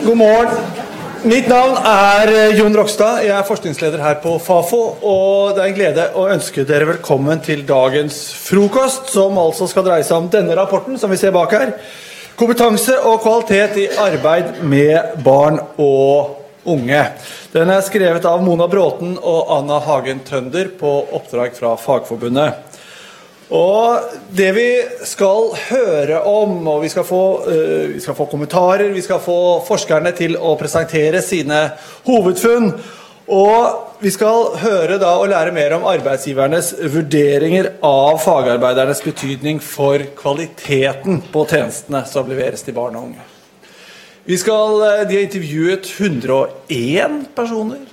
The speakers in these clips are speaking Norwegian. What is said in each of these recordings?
God morgen. Mitt navn er eh, Jon Rokstad. Jeg er forskningsleder her på Fafo. Og det er en glede å ønske dere velkommen til dagens frokost, som altså skal dreie seg om denne rapporten som vi ser bak her. Kompetanse og kvalitet i arbeid med barn og unge. Den er skrevet av Mona Bråten og Anna Hagen Tønder på oppdrag fra Fagforbundet. Og det vi skal høre om, og vi skal, få, uh, vi skal få kommentarer, vi skal få forskerne til å presentere sine hovedfunn. Og vi skal høre da og lære mer om arbeidsgivernes vurderinger av fagarbeidernes betydning for kvaliteten på tjenestene som leveres til barn og unge. Vi skal, uh, de har intervjuet 101 personer.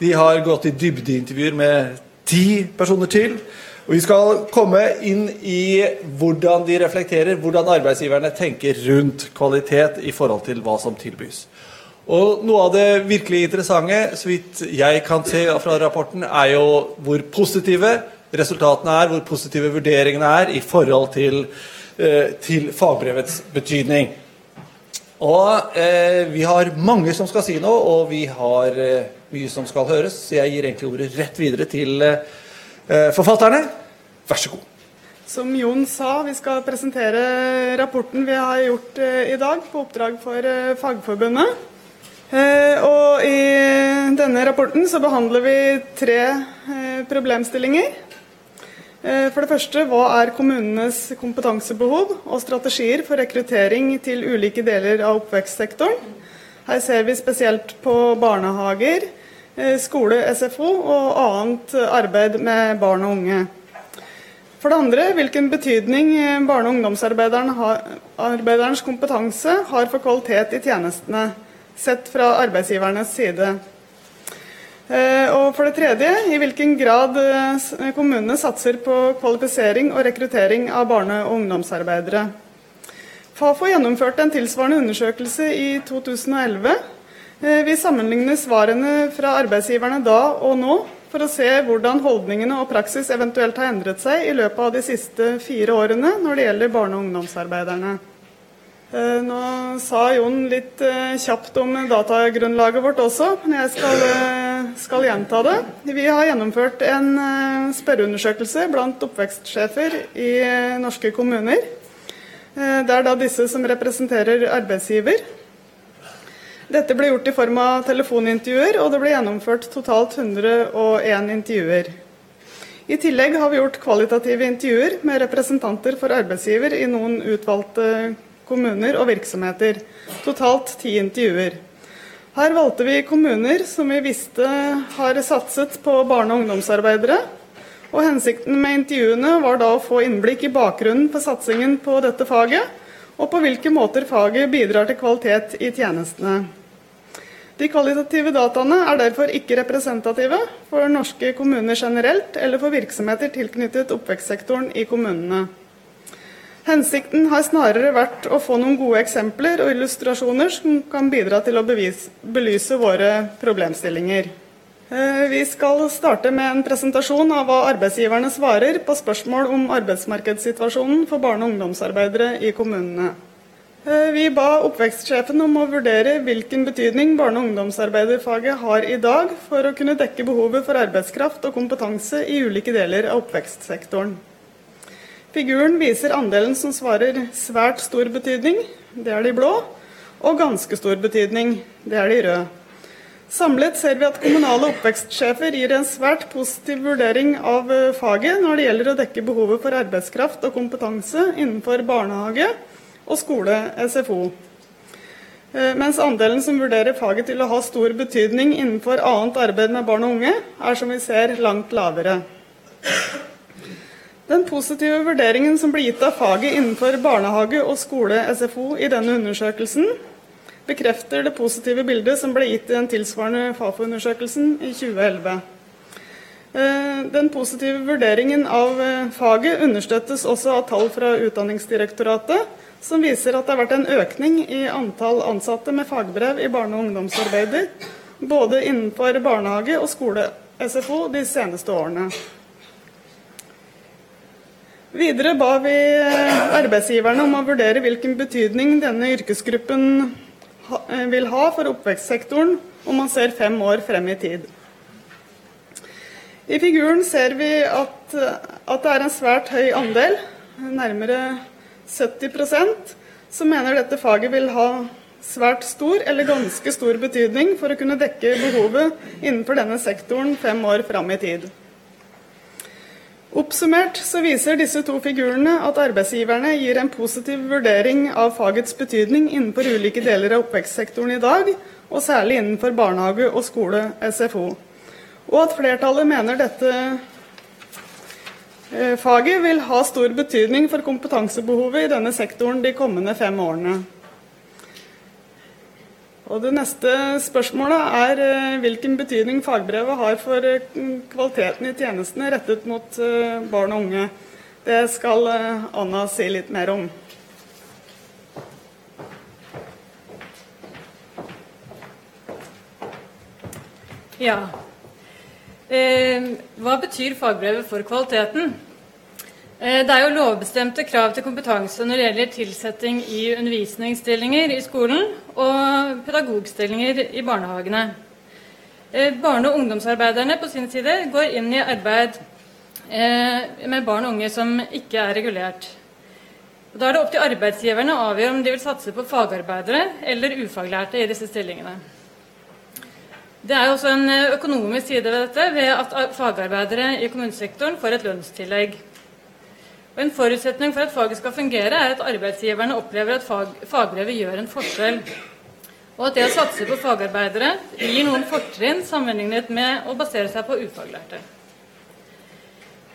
De har gått i dybdeintervjuer med ti personer til. Og Vi skal komme inn i hvordan de reflekterer, hvordan arbeidsgiverne tenker rundt kvalitet i forhold til hva som tilbys. Og Noe av det virkelig interessante, så vidt jeg kan se fra rapporten, er jo hvor positive resultatene er, hvor positive vurderingene er i forhold til, eh, til fagbrevets betydning. Og eh, Vi har mange som skal si noe, og vi har eh, mye som skal høres. Så jeg gir egentlig ordet rett videre til eh, forfatterne, vær så god. Som Jon sa, vi skal presentere rapporten vi har gjort eh, i dag på oppdrag for eh, Fagforbundet. Og I denne rapporten så behandler vi tre problemstillinger. For det første, hva er kommunenes kompetansebehov og strategier for rekruttering til ulike deler av oppvekstsektoren? Her ser vi spesielt på barnehager, Eh, skole, SFO og annet arbeid med barn og unge. For det andre hvilken betydning eh, barne- og ungdomsarbeiderens kompetanse har for kvalitet i tjenestene, sett fra arbeidsgivernes side. Eh, og for det tredje i hvilken grad kommunene satser på kvalifisering og rekruttering av barne- og ungdomsarbeidere. Fafo gjennomførte en tilsvarende undersøkelse i 2011 Eh, vi sammenligner svarene fra arbeidsgiverne da og nå, for å se hvordan holdningene og praksis eventuelt har endret seg i løpet av de siste fire årene når det gjelder barne- og ungdomsarbeiderne. Eh, nå sa Jon litt eh, kjapt om datagrunnlaget vårt også, men jeg skal, skal gjenta det. Vi har gjennomført en spørreundersøkelse blant oppvekstsjefer i norske kommuner. Det er da disse som representerer arbeidsgiver. Dette ble gjort i form av telefonintervjuer, og det ble gjennomført totalt 101 intervjuer. I tillegg har vi gjort kvalitative intervjuer med representanter for arbeidsgiver i noen utvalgte kommuner og virksomheter. Totalt ti intervjuer. Her valgte vi kommuner som vi visste har satset på barne- og ungdomsarbeidere. Og Hensikten med intervjuene var da å få innblikk i bakgrunnen for satsingen på dette faget, og på hvilke måter faget bidrar til kvalitet i tjenestene. De kvalitative dataene er derfor ikke representative for norske kommuner generelt, eller for virksomheter tilknyttet oppvekstsektoren i kommunene. Hensikten har snarere vært å få noen gode eksempler og illustrasjoner som kan bidra til å bevise, belyse våre problemstillinger. Eh, vi skal starte med en presentasjon av hva arbeidsgiverne svarer på spørsmål om arbeidsmarkedssituasjonen for barne- og ungdomsarbeidere i kommunene. Eh, vi ba oppvekstsjefen om å vurdere hvilken betydning barne- og ungdomsarbeiderfaget har i dag for å kunne dekke behovet for arbeidskraft og kompetanse i ulike deler av oppvekstsektoren. Figuren viser andelen som svarer svært stor betydning, det er de blå, og ganske stor betydning, det er de røde. Samlet ser vi at kommunale oppvekstsjefer gir en svært positiv vurdering av eh, faget når det gjelder å dekke behovet for arbeidskraft og kompetanse innenfor barnehage, og skole-SFO. Eh, mens andelen som vurderer faget til å ha stor betydning innenfor annet arbeid med barn og unge, er som vi ser langt lavere. Den positive vurderingen som ble gitt av faget innenfor barnehage og skole-SFO i denne undersøkelsen, bekrefter det positive bildet som ble gitt i den tilsvarende Fafo-undersøkelsen i 2011. Eh, den positive vurderingen av eh, faget understøttes også av tall fra Utdanningsdirektoratet, som viser at det har vært en økning i antall ansatte med fagbrev i barne- og ungdomsarbeider, både innenfor barnehage og skole-SFO de seneste årene. Videre ba vi arbeidsgiverne om å vurdere hvilken betydning denne yrkesgruppen vil ha for oppvekstsektoren om man ser fem år frem i tid. I figuren ser vi at, at det er en svært høy andel, nærmere 70% som mener dette faget vil ha svært stor eller ganske stor betydning for å kunne dekke behovet innenfor denne sektoren fem år fram i tid. Oppsummert så viser disse to figurene at arbeidsgiverne gir en positiv vurdering av fagets betydning innenfor ulike deler av oppvekstsektoren i dag, og særlig innenfor barnehage og skole, SFO. Og at flertallet mener dette faget vil ha stor betydning for kompetansebehovet i denne sektoren de kommende fem årene. Og Det neste spørsmålet er eh, hvilken betydning fagbrevet har for eh, kvaliteten i tjenestene rettet mot eh, barn og unge. Det skal Anna si litt mer om. Ja. Eh, hva betyr fagbrevet for kvaliteten? Eh, det er jo lovbestemte krav til kompetanse når det gjelder tilsetting i undervisningsstillinger i skolen og pedagogstillinger i barnehagene. Eh, barne- og ungdomsarbeiderne på sin side går inn i arbeid eh, med barn og unge som ikke er regulert. Da er det opp til arbeidsgiverne å avgjøre om de vil satse på fagarbeidere eller ufaglærte i disse stillingene. Det er også en økonomisk side ved dette ved at fagarbeidere i kommunesektoren får et lønnstillegg. Og En forutsetning for at faget skal fungere, er at arbeidsgiverne opplever at fag, fagbrevet gjør en forskjell. Og at det å satse på fagarbeidere gir noen fortrinn sammenlignet med å basere seg på ufaglærte.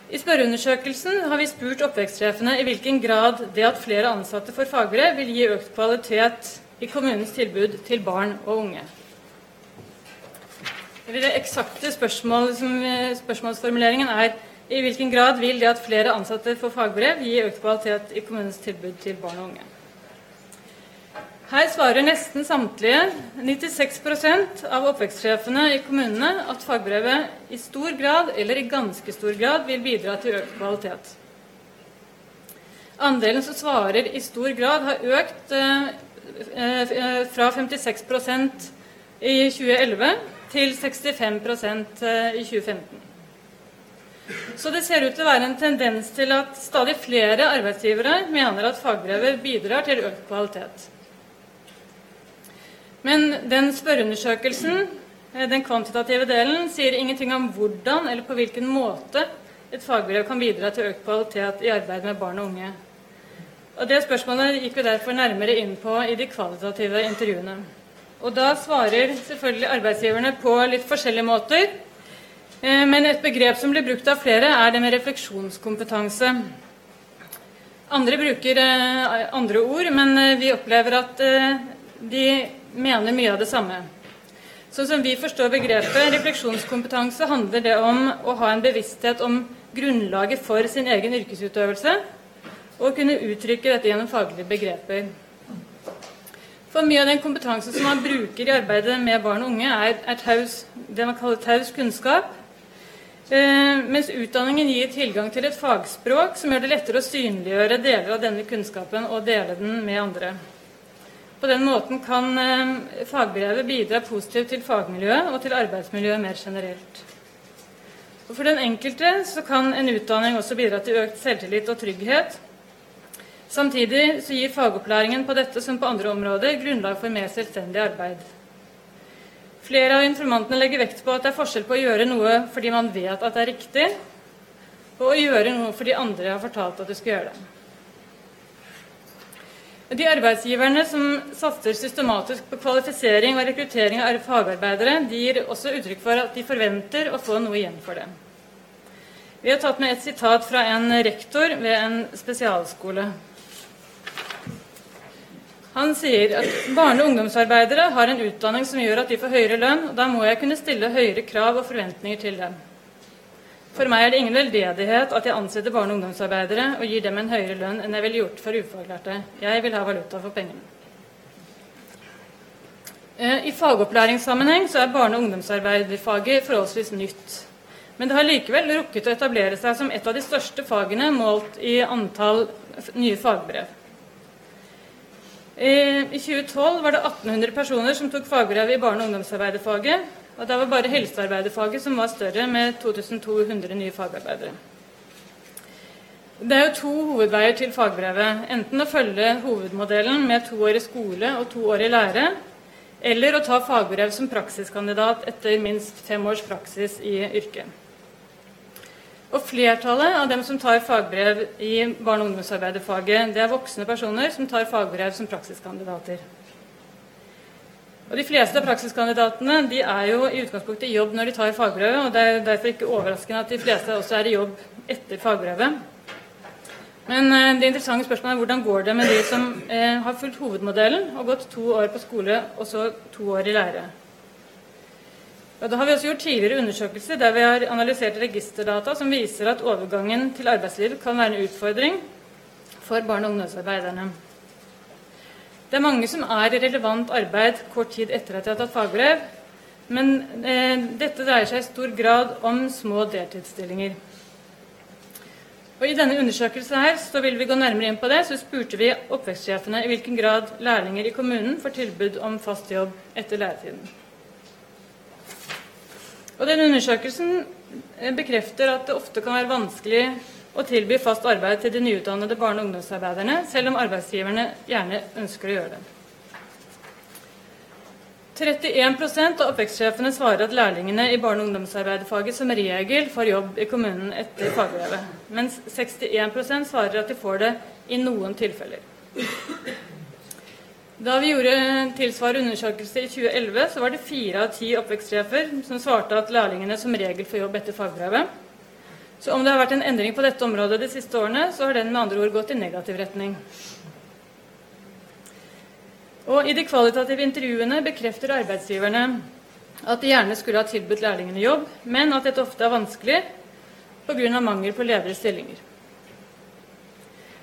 I spørreundersøkelsen har vi spurt oppvekstsjefene i hvilken grad det at flere ansatte får fagbrev, vil gi økt kvalitet i kommunens tilbud til barn og unge. Det eksakte spørsmål, spørsmålsformuleringen er i hvilken grad vil det at flere ansatte får fagbrev, gi økt kvalitet i kommunens tilbud til barn og unge? Her svarer nesten samtlige, 96% av oppvekstsjefene i kommunene, at fagbrevet i stor grad, eller i ganske stor grad, vil bidra til økt kvalitet. Andelen som svarer i stor grad, har økt eh, eh, fra 56% i 2011 til 65 eh, i 2015. Så det ser ut til å være en tendens til at stadig flere arbeidsgivere mener at fagbrevet bidrar til økt kvalitet. Men den spørreundersøkelsen, eh, den kvantitative delen, sier ingenting om hvordan eller på hvilken måte et fagbrev kan bidra til økt kvalitet i arbeid med barn og unge. Og Det spørsmålet gikk vi derfor nærmere inn på i de kvalitative intervjuene. Og Da svarer selvfølgelig arbeidsgiverne på litt forskjellige måter. Eh, men et begrep som blir brukt av flere, er det med refleksjonskompetanse. Andre bruker eh, andre ord, men eh, vi opplever at de mener mye av det samme. Sånn som vi forstår begrepet refleksjonskompetanse, handler det om å ha en bevissthet om grunnlaget for sin egen yrkesutøvelse, og kunne uttrykke dette gjennom faglige begreper. For mye av den kompetansen som man bruker i arbeidet med barn og unge, er, er taus, det man kaller taus kunnskap. Eh, mens utdanningen gir tilgang til et fagspråk som gjør det lettere å synliggjøre deler av denne kunnskapen og dele den med andre. På den måten kan eh, fagbrevet bidra positivt til fagmiljøet og til arbeidsmiljøet mer generelt. Og for den enkelte kan en utdanning også bidra til økt selvtillit og trygghet. Samtidig så gir fagopplæringen på dette som på andre områder grunnlag for mer selvstendig arbeid. Flere av informantene legger vekt på at det er forskjell på å gjøre noe fordi man vet at det er riktig, og å gjøre noe fordi andre har fortalt at du skal gjøre det. De arbeidsgiverne som satser systematisk på kvalifisering og rekruttering av fagarbeidere, de gir også uttrykk for at de forventer å få noe igjen for det. Vi har tatt med et sitat fra en rektor ved en spesialskole. Han sier at barne- og ungdomsarbeidere har en utdanning som gjør at de får høyere lønn, og da må jeg kunne stille høyere krav og forventninger til dem. For meg er det ingen veldedighet at jeg ansetter barne- og ungdomsarbeidere og gir dem en høyere lønn enn jeg ville gjort for ufaglærte. Jeg vil ha valuta for pengene. Eh, I fagopplæringssammenheng så er barne- og ungdomsarbeiderfaget forholdsvis nytt. Men det har likevel rukket å etablere seg som et av de største fagene målt i antall nye fagbrev. I 2012 var det 1800 personer som tok fagbrev i barne- og ungdomsarbeiderfaget. Og da var bare helsearbeiderfaget som var større, med 2200 nye fagarbeidere. Det er jo to hovedveier til fagbrevet. Enten å følge hovedmodellen med to år i skole og to år i lære, eller å ta fagbrev som praksiskandidat etter minst fem års praksis i yrket. Og Flertallet av dem som tar fagbrev i barne- og ungdomsarbeiderfaget, det er voksne personer som tar fagbrev som praksiskandidater. Og De fleste av praksiskandidatene de er jo i utgangspunktet i jobb når de tar fagbrevet, og det er derfor ikke overraskende at de fleste også er i jobb etter fagbrevet. Men eh, det interessante spørsmålet er hvordan går det med de som eh, har fulgt hovedmodellen og gått to år på skole og så to år i lære. Og da har vi også gjort tidligere undersøkelser der vi har analysert registerdata som viser at overgangen til arbeidslivet kan være en utfordring for barne- og ungdomsarbeiderne. Det er mange som er i relevant arbeid kort tid etter at de har tatt fagbrev, men eh, dette dreier seg i stor grad om små deltidsstillinger. Og I denne undersøkelsen her så vil vi gå nærmere inn på det. Så spurte vi oppvekstsjefene i hvilken grad lærlinger i kommunen får tilbud om fast jobb etter læretiden. Og den Undersøkelsen eh, bekrefter at det ofte kan være vanskelig å tilby fast arbeid til de nyutdannede barne- og ungdomsarbeiderne, selv om arbeidsgiverne gjerne ønsker å gjøre det. 31% av oppvekstsjefene svarer at lærlingene i barne- og ungdomsarbeiderfaget som regel får jobb i kommunen etter fagbrevet, mens 61% svarer at de får det i noen tilfeller. Da vi gjorde tilsvarende undersøkelse i 2011, så var det fire av ti oppvekstsjefer som svarte at lærlingene som regel får jobb etter fagbrevet. Så om det har vært en endring på dette området de siste årene, så har den med andre ord gått i negativ retning. Og I de kvalitative intervjuene bekrefter arbeidsgiverne at de gjerne skulle ha tilbudt lærlingene jobb, men at dette ofte er vanskelig pga. mangel på ledige stillinger.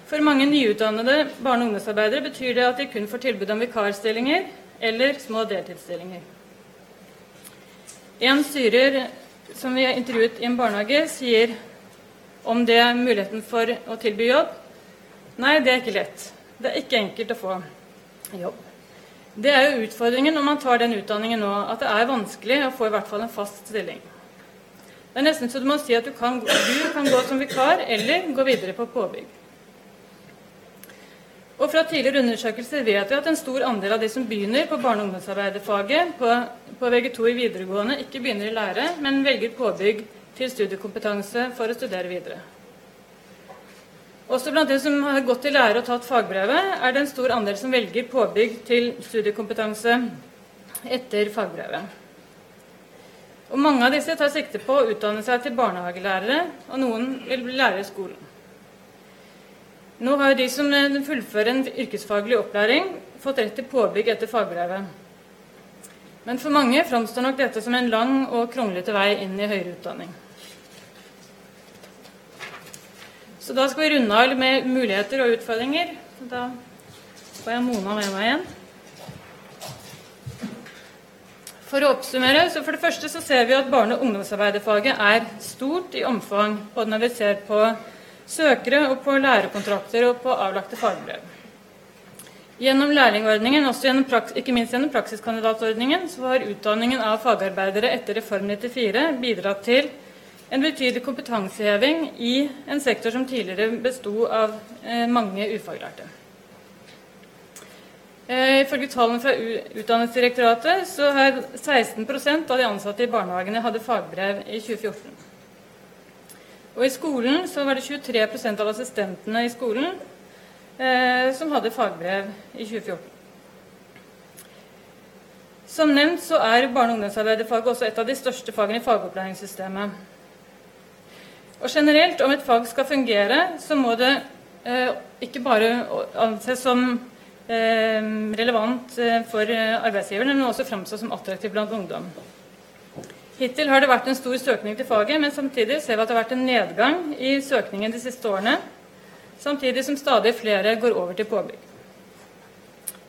For mange nyutdannede barne- og ungdomsarbeidere betyr det at de kun får tilbud om vikarstillinger eller små deltidsstillinger. En styrer som vi har intervjuet i en barnehage, sier om det er muligheten for å tilby jobb. Nei, det er ikke lett. Det er ikke enkelt å få jobb. Det er jo utfordringen når man tar den utdanningen nå, at det er vanskelig å få i hvert fall en fast stilling. Det er nesten så du må si at du kan, du kan gå som vikar eller gå videre på påbygg. Og fra tidligere undersøkelser vet vi at en stor andel av de som begynner på barne- og ungdomsarbeiderfaget på, på VG2 i videregående, ikke begynner i lære, men velger påbygg til studiekompetanse for å studere videre. Også blant de som har gått i lære og tatt fagbrevet, er det en stor andel som velger påbygg til studiekompetanse etter fagbrevet. Og Mange av disse tar sikte på å utdanne seg til barnehagelærere, og noen vil bli lærere i skolen. Nå har de som eh, fullfører en yrkesfaglig opplæring, fått rett til påbygg etter fagbrevet. Men for mange framstår nok dette som en lang og kronglete vei inn i høyere utdanning. Så da skal vi runde av med muligheter og utfordringer. Da får jeg Mona med meg igjen. For å oppsummere, så For det første så ser vi at barne- og ungdomsarbeiderfaget er stort i omfang, både når vi ser på søkere og på lærekontrakter og på avlagte fagbrev. Gjennom lærlingordningen, også gjennom, ikke minst gjennom praksiskandidatordningen, så har utdanningen av fagarbeidere etter Reform 94 bidratt til en betydelig kompetanseheving i en sektor som tidligere besto av eh, mange ufaglærte. Eh, ifølge tallene fra Utdanningsdirektoratet så har 16% av de ansatte i barnehagene hadde fagbrev i 2014. Og i skolen så var det 23% av assistentene i skolen eh, som hadde fagbrev i 2014. Som nevnt så er barne- og ungdomsarbeiderfaget også et av de største fagene i fagopplæringssystemet. Og generelt, om et fag skal fungere, så må det eh, ikke bare anses som eh, relevant eh, for eh, arbeidsgiverne, men også framstå som attraktivt blant ungdom. Hittil har det vært en stor søkning til faget, men samtidig ser vi at det har vært en nedgang i søkningen de siste årene, samtidig som stadig flere går over til påbygg.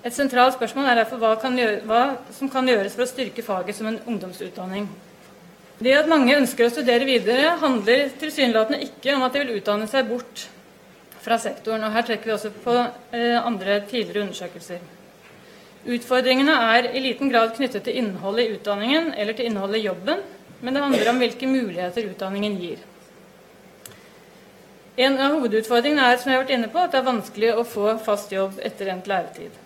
Et sentralt spørsmål er derfor hva, gjøre, hva som kan gjøres for å styrke faget som en ungdomsutdanning. Det at mange ønsker å studere videre, handler tilsynelatende ikke om at de vil utdanne seg bort fra sektoren. og Her trekker vi også på eh, andre tidligere undersøkelser. Utfordringene er i liten grad knyttet til innholdet i utdanningen eller til innholdet i jobben, men det handler om hvilke muligheter utdanningen gir. En av hovedutfordringene er som jeg har vært inne på, at det er vanskelig å få fast jobb etter endt læretid.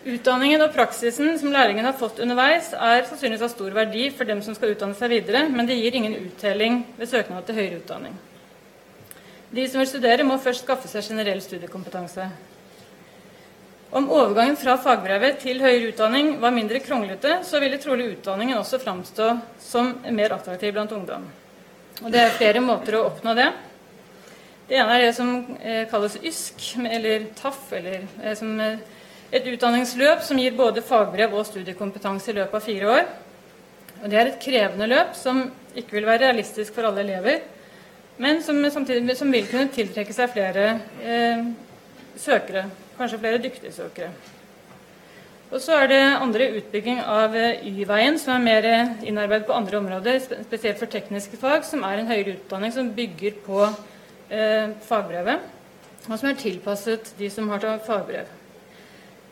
Utdanningen og praksisen som lærlingen har fått underveis, er sannsynligvis av stor verdi for dem som skal utdanne seg videre, men det gir ingen uttelling ved søknad til høyere utdanning. De som vil studere, må først skaffe seg generell studiekompetanse. Om overgangen fra fagbrevet til høyere utdanning var mindre kronglete, så ville trolig utdanningen også framstå som mer attraktiv blant ungdom. Og Det er flere måter å oppnå det. Det ene er det som eh, kalles YSK, eller TAF, eller eh, eh, et utdanningsløp som gir både fagbrev og studiekompetanse i løpet av fire år. Og Det er et krevende løp som ikke vil være realistisk for alle elever, men som samtidig som vil kunne tiltrekke seg flere eh, søkere, kanskje flere dyktige søkere. Og så er det andre utbygging av eh, Y-veien, som er mer innarbeidet på andre områder, spesielt for tekniske fag, som er en høyere utdanning som bygger på eh, fagbrevet, og som er tilpasset de som har tatt fagbrev.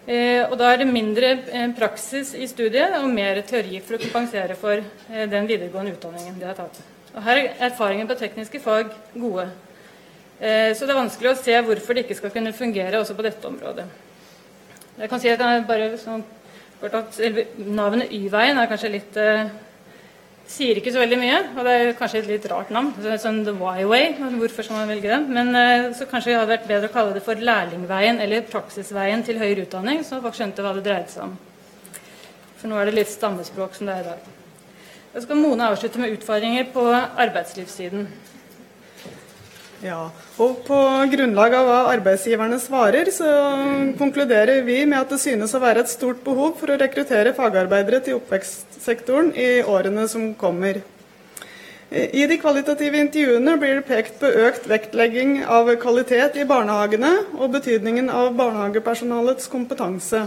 Eh, og Da er det mindre eh, praksis i studiet og mer teori for å kompensere for eh, den videregående utdanningen de har tatt. Og Her er erfaringen på tekniske fag gode. Så det er vanskelig å se hvorfor det ikke skal kunne fungere også på dette området. Jeg kan si at jeg bare sånn, at Navnet Y-veien er kanskje litt sier ikke så veldig mye, og det er kanskje et litt rart navn. Sånn The Y-way, hvorfor skal man velge den? Men uh, så kanskje det hadde vært bedre å kalle det for lærlingveien eller praksisveien til høyere utdanning, så folk skjønte hva det dreide seg om. For nå er det litt stammespråk som det er i dag. Da skal Mone avslutte med utfordringer på arbeidslivssiden. Ja, og På grunnlag av hva arbeidsgiverne svarer, så konkluderer vi med at det synes å være et stort behov for å rekruttere fagarbeidere til oppvekstsektoren i årene som kommer. I de kvalitative intervjuene blir det pekt på økt vektlegging av kvalitet i barnehagene og betydningen av barnehagepersonalets kompetanse,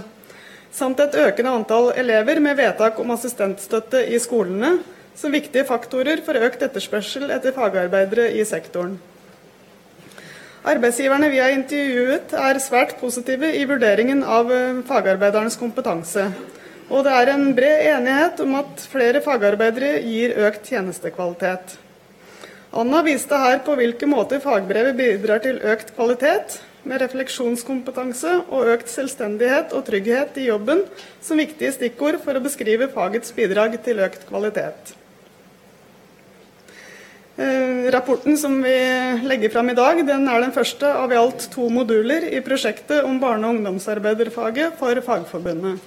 samt et økende antall elever med vedtak om assistentstøtte i skolene som viktige faktorer for økt etterspørsel etter fagarbeidere i sektoren. Arbeidsgiverne vi har intervjuet er svært positive i vurderingen av eh, fagarbeidernes kompetanse. Og det er en bred enighet om at flere fagarbeidere gir økt tjenestekvalitet. Anna viste her på hvilke måter fagbrevet bidrar til økt kvalitet, med refleksjonskompetanse og økt selvstendighet og trygghet i jobben som viktige stikkord for å beskrive fagets bidrag til økt kvalitet. Eh, rapporten som vi legger fram i dag, den er den første av i alt to moduler i prosjektet om barne- og ungdomsarbeiderfaget for Fagforbundet.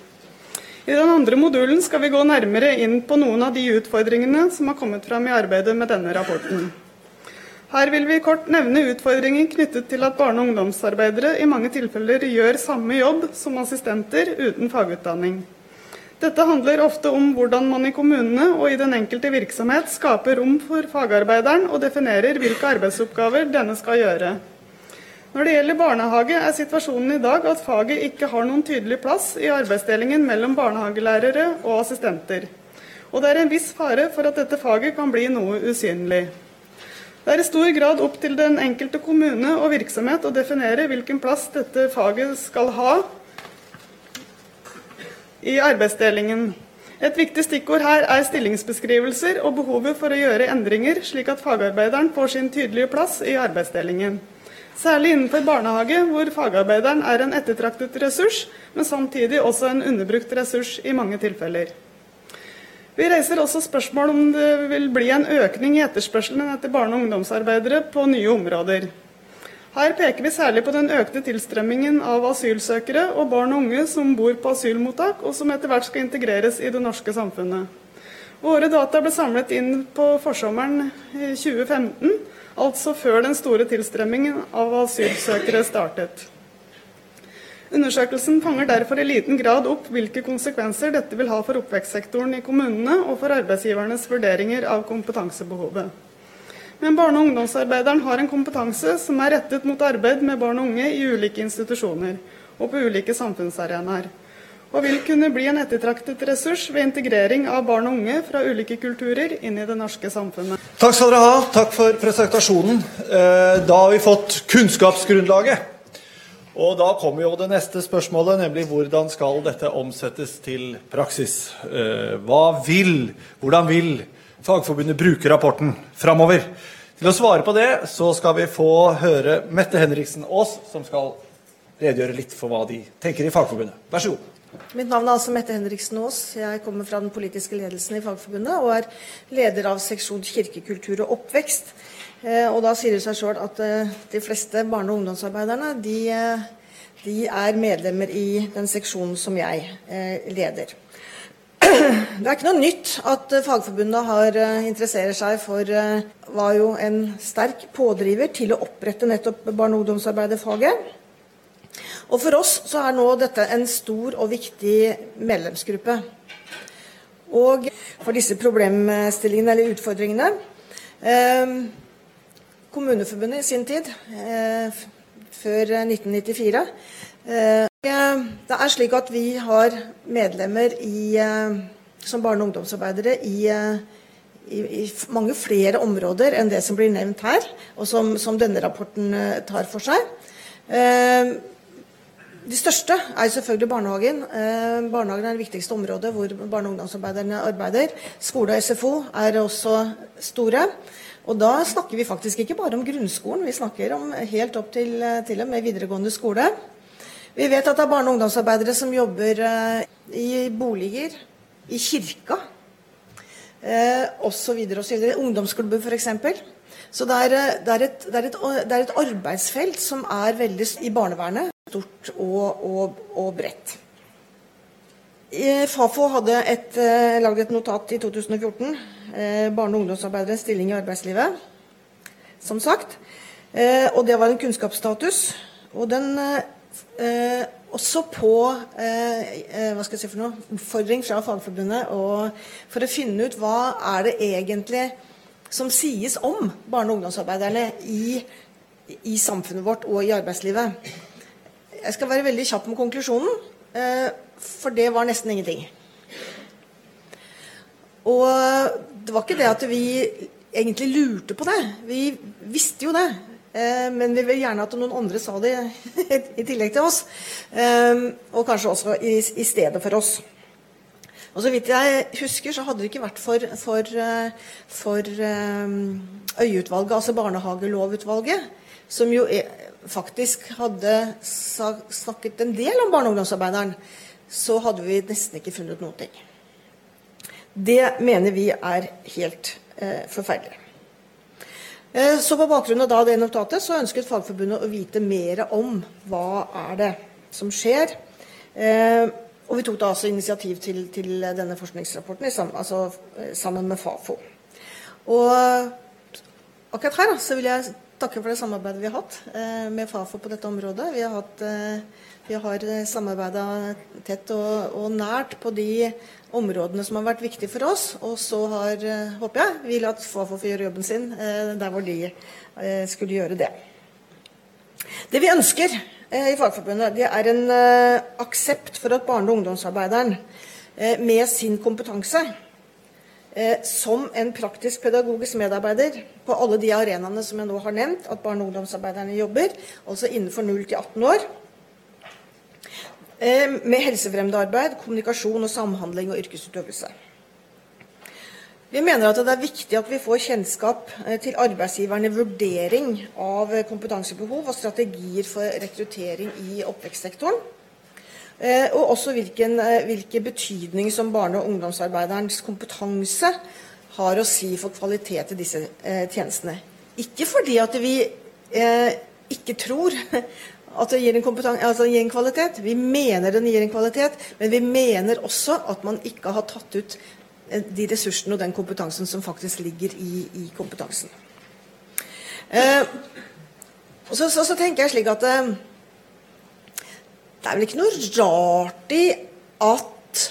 I den andre modulen skal vi gå nærmere inn på noen av de utfordringene som har kommet fram i arbeidet med denne rapporten. Her vil vi kort nevne utfordringer knyttet til at barne- og ungdomsarbeidere i mange tilfeller gjør samme jobb som assistenter uten fagutdanning. Dette handler ofte om hvordan man i kommunene og i den enkelte virksomhet skaper rom for fagarbeideren og definerer hvilke arbeidsoppgaver denne skal gjøre. Når det gjelder barnehage, er situasjonen i dag at faget ikke har noen tydelig plass i arbeidsdelingen mellom barnehagelærere og assistenter. Og det er en viss fare for at dette faget kan bli noe usynlig. Det er i stor grad opp til den enkelte kommune og virksomhet å definere hvilken plass dette faget skal ha i arbeidsdelingen. Et viktig stikkord her er stillingsbeskrivelser og behovet for å gjøre endringer, slik at fagarbeideren får sin tydelige plass i arbeidsdelingen. Særlig innenfor barnehage, hvor fagarbeideren er en ettertraktet ressurs, men samtidig også en underbrukt ressurs i mange tilfeller. Vi reiser også spørsmål om det vil bli en økning i etterspørselen etter barne- og ungdomsarbeidere på nye områder. Her peker vi særlig på den økte tilstrømmingen av asylsøkere og barn og unge som bor på asylmottak, og som etter hvert skal integreres i det norske samfunnet. Våre data ble samlet inn på forsommeren 2015, altså før den store tilstrømmingen av asylsøkere startet. Undersøkelsen fanger derfor i liten grad opp hvilke konsekvenser dette vil ha for oppvekstsektoren i kommunene og for arbeidsgivernes vurderinger av kompetansebehovet. Men barne- og ungdomsarbeideren har en kompetanse som er rettet mot arbeid med barn og unge i ulike institusjoner og på ulike samfunnsarenaer. og vil kunne bli en ettertraktet ressurs ved integrering av barn og unge fra ulike kulturer inn i det norske samfunnet. Takk skal dere ha. Takk for presentasjonen. Eh, da har vi fått kunnskapsgrunnlaget. Og da kommer jo det neste spørsmålet, nemlig hvordan skal dette omsettes til praksis? Eh, hva vil, hvordan vil Fagforbundet bruke rapporten framover? Til å svare på det så skal vi få høre Mette Henriksen Aas, som skal redegjøre litt for hva de tenker i Fagforbundet. Vær så god. Mitt navn er altså Mette Henriksen Aas. Jeg kommer fra den politiske ledelsen i Fagforbundet og er leder av seksjon kirkekultur og oppvekst. Eh, og da sier det seg sjøl at eh, de fleste barne- og ungdomsarbeiderne de, eh, de, er medlemmer i den seksjonen som jeg leder. Det er ikke noe nytt at Fagforbundet har interesserer seg for var jo en sterk pådriver til å opprette nettopp barne- og ungdomsarbeiderfaget. Og For oss så er nå dette en stor og viktig medlemsgruppe. Og for disse problemstillingene eller utfordringene eh, Kommuneforbundet i sin tid, eh, før 1994 eh, Det er slik at vi har medlemmer i, eh, som barne- og ungdomsarbeidere i, eh, i, i, mange flere områder enn det som blir nevnt her, og som, som denne rapporten eh, tar for seg. De største er selvfølgelig barnehagen. Eh, barnehagen er det viktigste området hvor barne- og ungdomsarbeiderne arbeider. Skole og SFO er også store. Og da snakker vi faktisk ikke bare om grunnskolen, vi snakker om helt opp til, til og med videregående skole. Vi vet at det er barne- og ungdomsarbeidere som jobber eh, i boliger, i kirka eh, osv. osv. Ungdomsklubber f.eks. Så det er, det, er et, det, er et, det er, et, arbeidsfelt som er veldig i barnevernet stort og, og, og bredt. Fafo hadde et, eh, laget et notat i 2014. Eh, barne- og ungdomsarbeideres stilling i arbeidslivet, som sagt. Eh, og det var en kunnskapsstatus. Og den eh, også på eh, eh, hva skal jeg si for noe, oppfordring fra Fagforbundet for å finne ut hva er det egentlig som sies om barne- og ungdomsarbeiderne i, i samfunnet vårt og i arbeidslivet. Jeg skal være veldig kjapp med konklusjonen, eh, for det var nesten ingenting. Og det var ikke det at vi egentlig lurte på det. Vi visste jo det. Eh, men vi vil gjerne at noen andre sa det i tillegg til oss. Eh, og kanskje også i, stedet for oss. Og så vidt jeg husker, så hadde det ikke vært for, for, for Øyeutvalget, altså barnehagelovutvalget, som jo faktisk hadde snakket en del om barne- og ungdomsarbeideren, så hadde vi nesten ikke funnet noen ting. Det mener vi er helt eh, forferdelig. Eh, så På bakgrunn av det notatet så ønsket Fagforbundet å vite mer om hva er det som skjer. Eh, og Vi tok da altså initiativ til, til denne forskningsrapporten altså, eh, sammen med Fafo. Og akkurat her så vil jeg takke for det samarbeidet vi har hatt med Fafo på dette området. Vi har, hatt, vi har eh, samarbeida tett og, og, nært på de områdene som har vært viktige for oss. Og så har, eh, håper jeg, vi latt Fafo få gjøre jobben sin eh, der hvor de skulle gjøre det. Det vi ønsker i Fagforbundet, det er en aksept for at barne- og ungdomsarbeideren med sin kompetanse som en praktisk pedagogisk medarbeider på alle de arenaene som jeg nå har nevnt at barne- og ungdomsarbeiderne jobber, altså innenfor 0 til 18 år. Eh, med helsefremmende arbeid, kommunikasjon og samhandling og yrkesutøvelse. Vi mener at det er viktig at vi får kjennskap eh, til arbeidsgiverne vurdering av kompetansebehov og strategier for rekruttering i oppvekstsektoren. Eh, og også hvilken, hvilken betydning som barne- og ungdomsarbeiderens kompetanse har å si for kvalitet i disse eh, tjenestene. Ikke fordi at vi ikke tror at det gir en, altså gir en, kvalitet. Vi mener den gir en kvalitet, men vi mener også at man ikke har tatt ut de ressursene og den kompetansen som faktisk ligger i, i kompetansen. Eh, så, så, så, tenker jeg slik at eh, det er vel ikke noe rart i at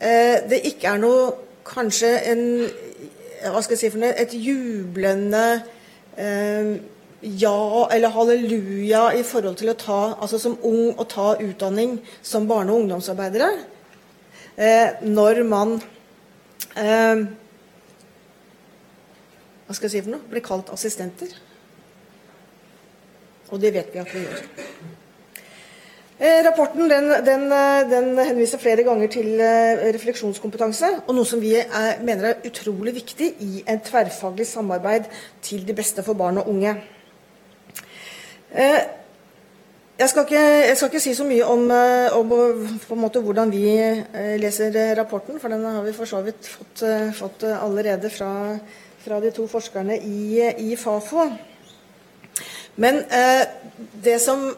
eh, det ikke er noe Kanskje en Hva skal jeg si for noe Et jublende eh, ja eller halleluja i forhold til å ta, altså som ung å ta utdanning som barne- og ungdomsarbeidere. Eh, når man eh, Hva skal jeg si for noe? Blir kalt assistenter. Og det vet vi at vi gjør. Eh, rapporten den, den, eh, den, henviser flere ganger til eh, refleksjonskompetanse, og noe som vi er, mener er utrolig viktig i en tverrfaglig samarbeid til det beste for barn og unge. Jeg skal, ikke, jeg skal ikke, si så mye om, om hvordan vi leser rapporten, for den har vi for så vidt fått, fått allerede fra, fra, de to forskerne i, i Fafo. Men det som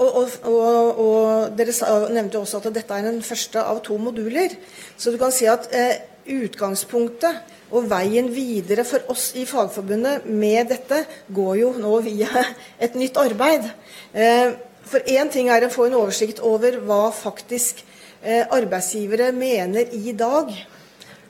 og, og, og, Dere nevnte også at dette er den første av to moduler. Så du kan si at eh, utgangspunktet og veien videre for oss i Fagforbundet med dette går jo nå via et nytt arbeid. Eh, for én ting er å få en oversikt over hva faktisk eh, arbeidsgivere mener i dag.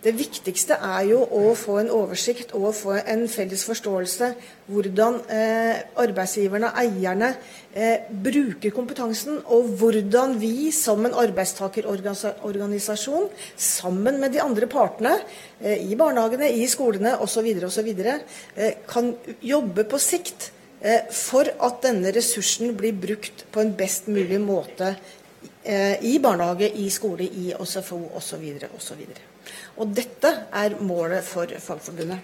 Det viktigste er jo å få en oversikt og få en felles forståelse hvordan eh, arbeidsgiverne, eierne, eh, bruker kompetansen, og hvordan vi som en arbeidstakerorganisasjon, sammen med de andre partene eh, i barnehagene, i skolene osv., osv., eh, kan jobbe på sikt eh, for at denne ressursen blir brukt på en best mulig måte eh, i barnehage, i skole, i SFO osv. osv. Og dette er målet for Fagforbundet.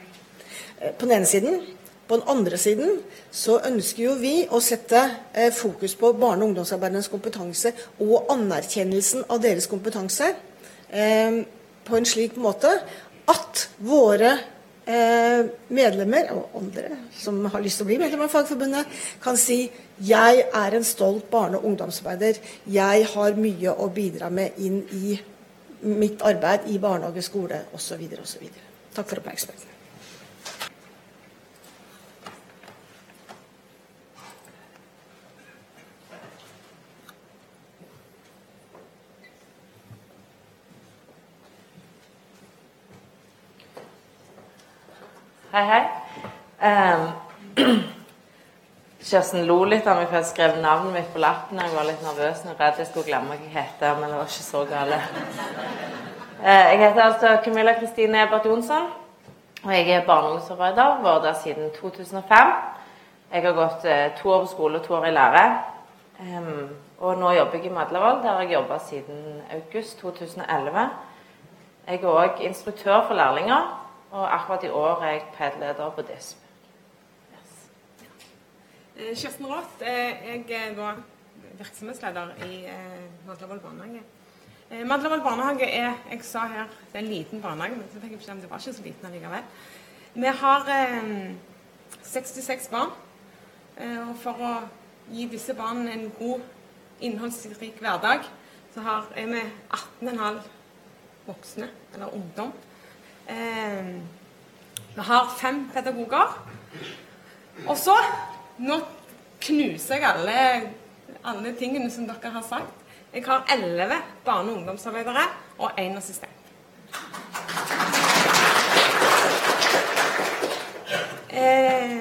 Eh, på den ene siden. På den andre siden så ønsker jo vi å sette eh, fokus på barne- og ungdomsarbeidernes kompetanse og anerkjennelsen av deres kompetanse eh, på en slik måte at våre medlemmer, og andre som har lyst til å bli medlemmer av Fagforbundet, kan si jeg er en stolt barne- og ungdomsarbeider. Jeg har mye å bidra med inn i mitt arbeid i barnehage, skole osv. osv. Takk for oppmerksomheten. Hei, hei. Um, Kirsten lo litt av meg for jeg skrev navnet mitt på lappen. Jeg var litt nervøs og redd jeg skulle glemme hva jeg heter, men det var ikke så gale. Eh, jeg heter altså Camilla Kristine Ebert Jonsson, og jeg er barneungdomsarbeider. Vært der siden 2005. Jeg har gått eh, to år på skole og to år i lære. Og nå jobber jeg i Madlavoll, der jeg jobba siden august 2011. Jeg er òg instruktør for lærlinger, og akkurat i år er jeg PED-leder på DISP. Eh, Kirsten Roth. Eh, jeg var virksomhetsleder i eh, Madlavoll barnehage. Madlavoll barnehage er jeg sa her, det er en liten barnehage, men så fikk jeg beskjed om det var ikke så liten allikevel. Vi har 66 barn. Og for å gi disse barna en god, innholdsrik hverdag, så har, er vi 18,5 voksne, eller ungdom. Vi har fem pedagoger. Og så nå knuser jeg alle, alle tingene som dere har sagt. Jeg har elleve barne- og ungdomsarbeidere og én assistent. Eh,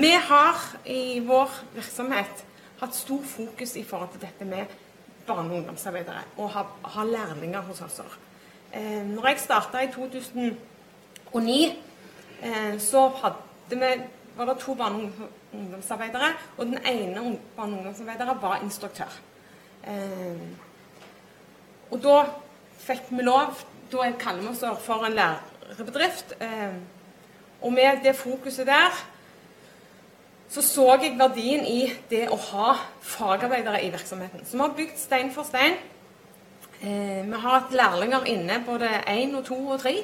vi har i vår virksomhet hatt stor fokus i forhold til dette med barne- og ungdomsarbeidere og ha, ha lærlinger hos oss. Eh, når jeg starta i 2009, eh, så hadde vi, var det to barne- og ungdomsarbeidere, og den ene barne- og ungdomsarbeideren var instruktør. Eh, og da fikk vi lov Da kaller vi oss for en lærebedrift. Eh, og med det fokuset der så så jeg verdien i det å ha fagarbeidere i virksomheten. Så vi har bygd stein for stein. Eh, vi har hatt lærlinger inne både én og to og tre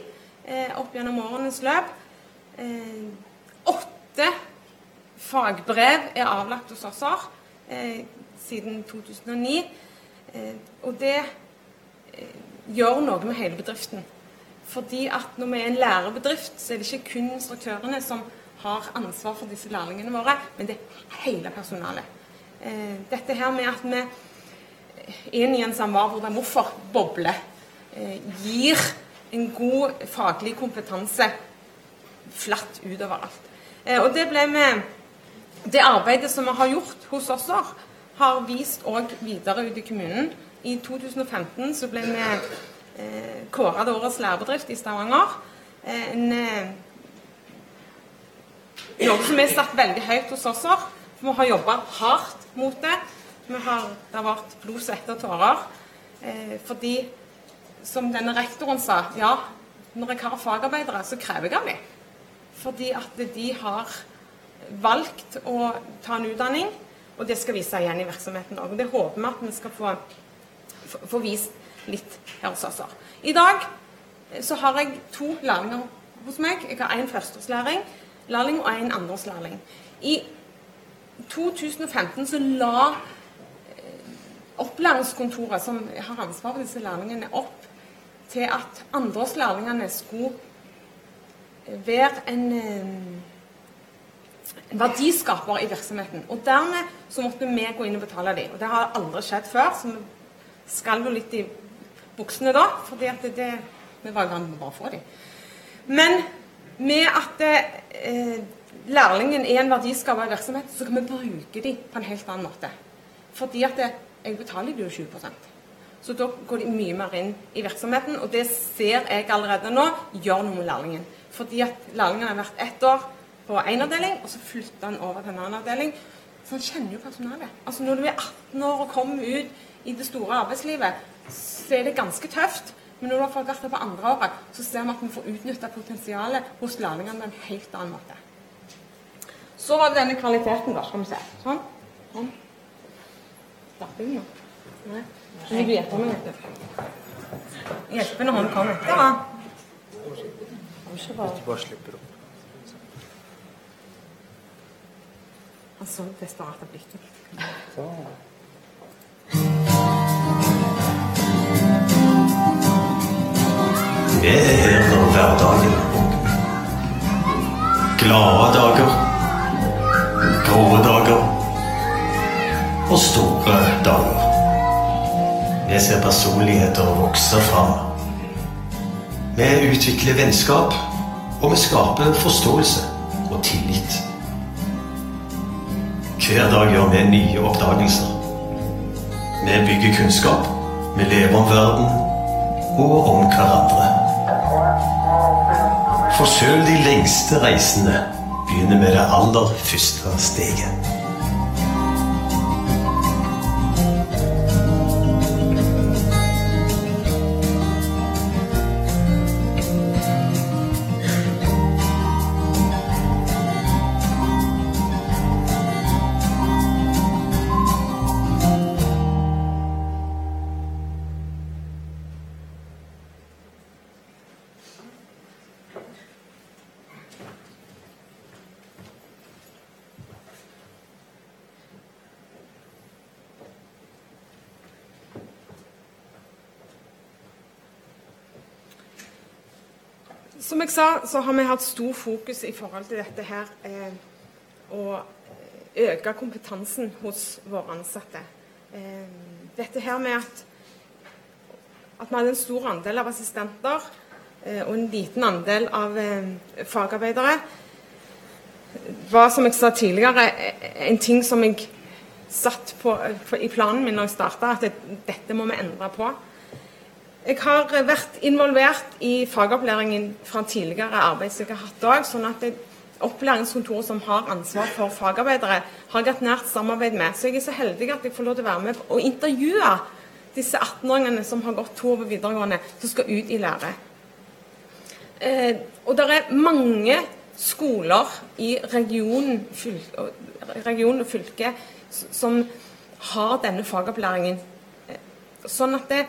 eh, opp gjennom årenes løp. Eh, åtte fagbrev er avlagt hos oss eh, siden 2009. Eh, og det eh, gjør noe med hele bedriften. Fordi at når vi er en lærebedrift, så er det ikke kun instruktørene som har ansvar for disse lærlingene våre, men det er hele personalet. Eh, dette her med at vi inn i en samvær hvor det er hvorfor-boble eh, gir en god faglig kompetanse flatt utover alt. Eh, og det ble vi det arbeidet som vi har gjort hos oss, har vist òg videre ut i kommunen. I 2015 så ble vi eh, kåra til årets lærebedrift i Stavanger. Eh, en, eh, noe som er satt veldig høyt hos oss. Vi har jobba hardt mot det. Har, det har vært blod, svette og tårer. Eh, fordi, som denne rektoren sa, ja, når jeg har fagarbeidere, så krever jeg av dem. Fordi at de har valgt å ta en utdanning, og det skal vise igjen i virksomheten òg. Det håper vi at vi skal få, få vist litt her hos oss. I dag eh, så har jeg to lærlinger hos meg. Jeg har én førsteårslærling lærling og en andreårslærling. I 2015 så la eh, opplæringskontoret, som har ansvar for disse lærlingene, opp til at andreårslærlingene skulle være en en verdiskaper i virksomheten. Og dermed så måtte vi gå inn og betale dem. Og det har aldri skjedd før, så vi skalv jo litt i buksene da, fordi at det, vi var i gang med å få dem. Men med at eh, lærlingen er en verdiskaper i virksomheten, så kan vi bruke dem på en helt annen måte. Fordi at det, jeg betaler jo 20% Så da går de mye mer inn i virksomheten, og det ser jeg allerede nå gjør noe med lærlingen. Fordi at lærlingen har vært ett år på én avdeling, og så flytter han over til en annen avdeling. Så han kjenner jo personalet. Altså Når du er 18 år og kommer ut i det store arbeidslivet, så er det ganske tøft. Men når du har fått vært der på andre året, så ser vi at vi får utnytta potensialet hos lærlingene på en helt annen måte. Så var det denne kvaliteten, da. Skal vi se. Sånn. sånn. Starter nå? Nei. Vil hjelpe når han kommer. Ja. Hvis du bare slipper opp. Han så desperat av blikket. Vi er her når hverdagen Glade dager, grå dager og store dager. Vi ser personligheter vokse fram. Vi utvikler vennskap, og vi skaper forståelse og tillit. Hver dag gjør vi nye oppdagelser. Vi bygger kunnskap, vi lever om verden og om hverandre. For sjøl de lengste reisene begynner med det aller første steget. Jeg sa, så har vi hatt stor fokus i forhold til dette her eh, å øke kompetansen hos våre ansatte. Eh, dette her med at, at vi hadde en stor andel av assistenter eh, og en liten andel av eh, fagarbeidere, var, som jeg sa tidligere, en ting som jeg satt på, på i planen min når jeg starta, at det, dette må vi endre på. Jeg har vært involvert i fagopplæringen fra tidligere arbeid som jeg har hatt òg. Sånn at opplæringskontoret som har ansvar for fagarbeidere, har jeg hatt nært samarbeid med. Så jeg er så heldig at jeg får lov til å være med og intervjue disse 18-åringene som har gått to år på videregående, som skal ut i lære. Eh, og det er mange skoler i regionen, fylke, region og fylke som har denne fagopplæringen. Eh, sånn at det,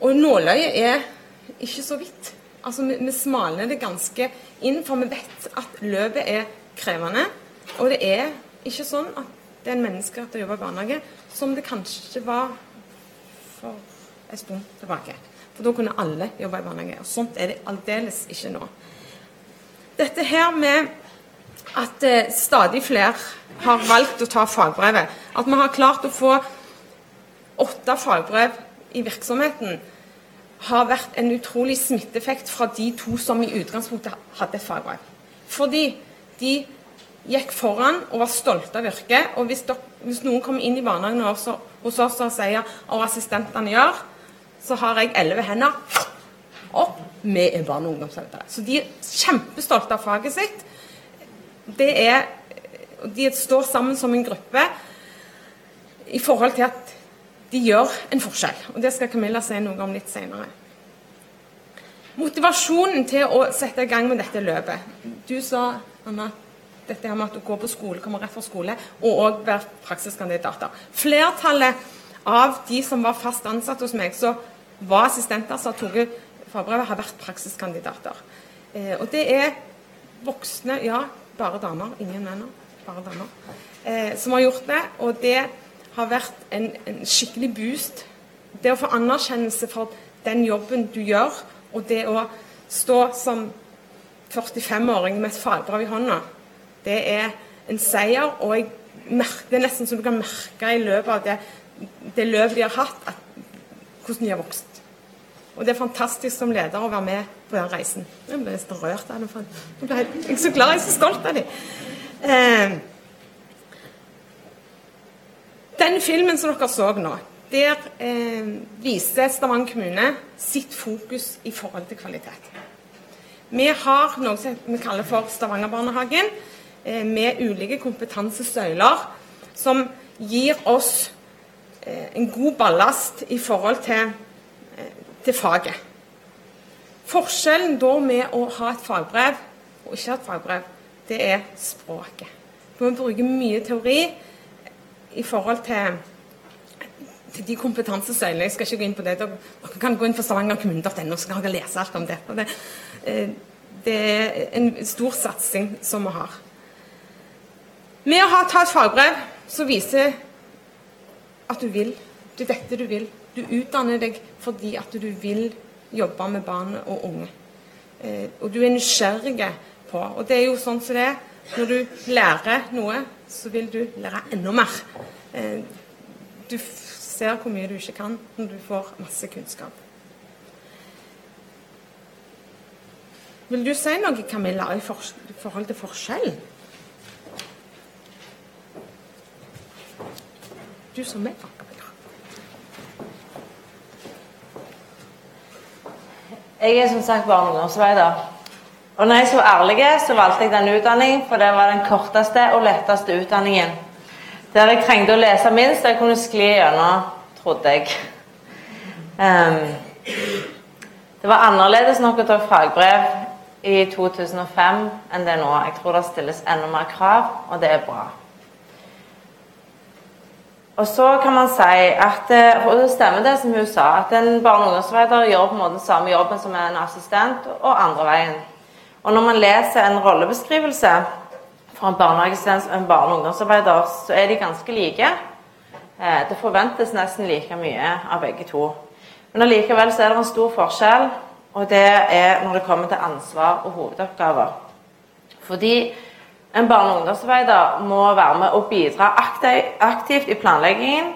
og nåløyet er ikke så vidt. Altså, vi, vi smalner det ganske inn, for vi vet at løpet er krevende. Og det er ikke sånn at det er en menneske som jobber i barnehage, som det kanskje var for en stund tilbake. For da kunne alle jobbe i barnehage. Og sånt er det aldeles ikke nå. Dette her med at eh, stadig flere har valgt å ta fagbrevet, at vi har klart å få åtte fagbrev i virksomheten, har vært en utrolig smitteeffekt fra de to som i utgangspunktet hadde et fagbrev. Fordi de gikk foran og var stolte av yrket. Og hvis, dere, hvis noen kommer inn i barnehagen hos, hos oss og sier hva assistentene gjør, så har jeg elleve hender opp med barne- og ungdomsledere. Så de er kjempestolte av faget sitt. Er, de står sammen som en gruppe i forhold til at de gjør en forskjell. Og Det skal Camilla si noe om litt senere. Motivasjonen til å sette i gang med dette løpet. Du sa, Anna, dette her med at du går på skole, kommer rett fra skole, og òg være praksiskandidater. Flertallet av de som var fast ansatt hos meg, så var assistenter som har tatt fagbrevet, har vært praksiskandidater. Eh, og det er voksne, ja, bare damer, ingen menn, bare damer, eh, som har gjort det. Og det har vært en, en, skikkelig boost. Det å få anerkjennelse for den jobben du gjør, og det å stå som 45-åring med et fagbrev i hånda, det er en seier. Og jeg merker, det er nesten så du kan merke i løpet av det, det løpet de har hatt, at, hvordan de har vokst. Og det er fantastisk som leder å være med på den reisen. Jeg ble nesten rørt av det. Jeg er så glad, jeg er så stolt av dem. Eh, den filmen som dere så nå, der eh, viser Stavanger kommune sitt fokus i forhold til kvalitet. Vi har noe som vi kaller for Stavangerbarnehagen, eh, med ulike kompetansesøyler som gir oss eh, en god ballast i forhold til, eh, til faget. Forskjellen da med å ha et fagbrev og ikke ha et fagbrev, det er språket. Vi bruker mye teori i forhold til, til de kompetansesøylene Jeg skal ikke gå inn på det. Dere kan gå inn på stavangerkommune.no, så kan dere lese alt om det. Det, eh, det er en stor satsing som vi har. Med å ha et fagbrev så viser at du vil. Det er dette du vil. Du utdanner deg fordi at du vil jobbe med barn og unge. Eh, og du er nysgjerrig på Og det er jo sånn som det er. Når du lærer noe, så vil du lære enda mer. Eh, du ser hvor mye du ikke kan når du får masse kunnskap. Vil du si noe, Camilla, i forhold til forskjell? Du som er Jeg er som sagt barne- og ungdomsarbeider. Og når jeg så ærlig, så valgte jeg den utdanningen, for det var den korteste og letteste utdanningen. Der jeg trengte å lese minst, jeg kunne skli gjennom, trodde jeg. Um, det var annerledes nok å ta fagbrev i 2005 enn det er nå. Jeg tror det stilles enda mer krav, og det er bra. Og så kan man si at eh, og det stemmer det som hun sa, at en barne- og ungdomsarbeider gjør på en måte samme jobben som en assistent, og andre veien. Og når man leser en rollebeskrivelse fra en barnehagestudent og en barne- og ungdomsarbeider, så er de ganske like. Eh, det forventes nesten like mye av begge to. Men allikevel så er det en stor forskjell, og det er når det kommer til ansvar og hovedoppgaver. Fordi en barne- og ungdomsarbeider må være med og bidra aktivt i planleggingen.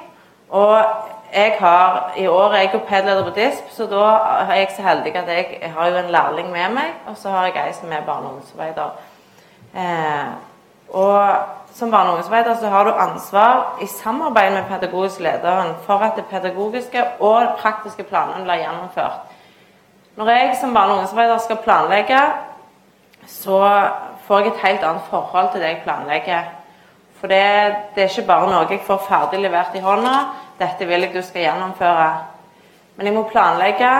Og jeg har, I år er jeg pedleder på DISP, så da er jeg så heldig at jeg har jo en lærling med meg, og så har jeg ei som er barne- og ungdomsarbeider. Eh, og som barne- og ungdomsarbeider så har du ansvar i samarbeid med pedagogisk lederen for at det pedagogiske og praktiske planen blir gjennomført. Når jeg som barne- og ungdomsarbeider skal planlegge, så får jeg et helt annet forhold til det jeg planlegger. For det, det er ikke bare noe jeg får ferdig levert i hånda. Dette vil jeg du skal gjennomføre. Men jeg må planlegge,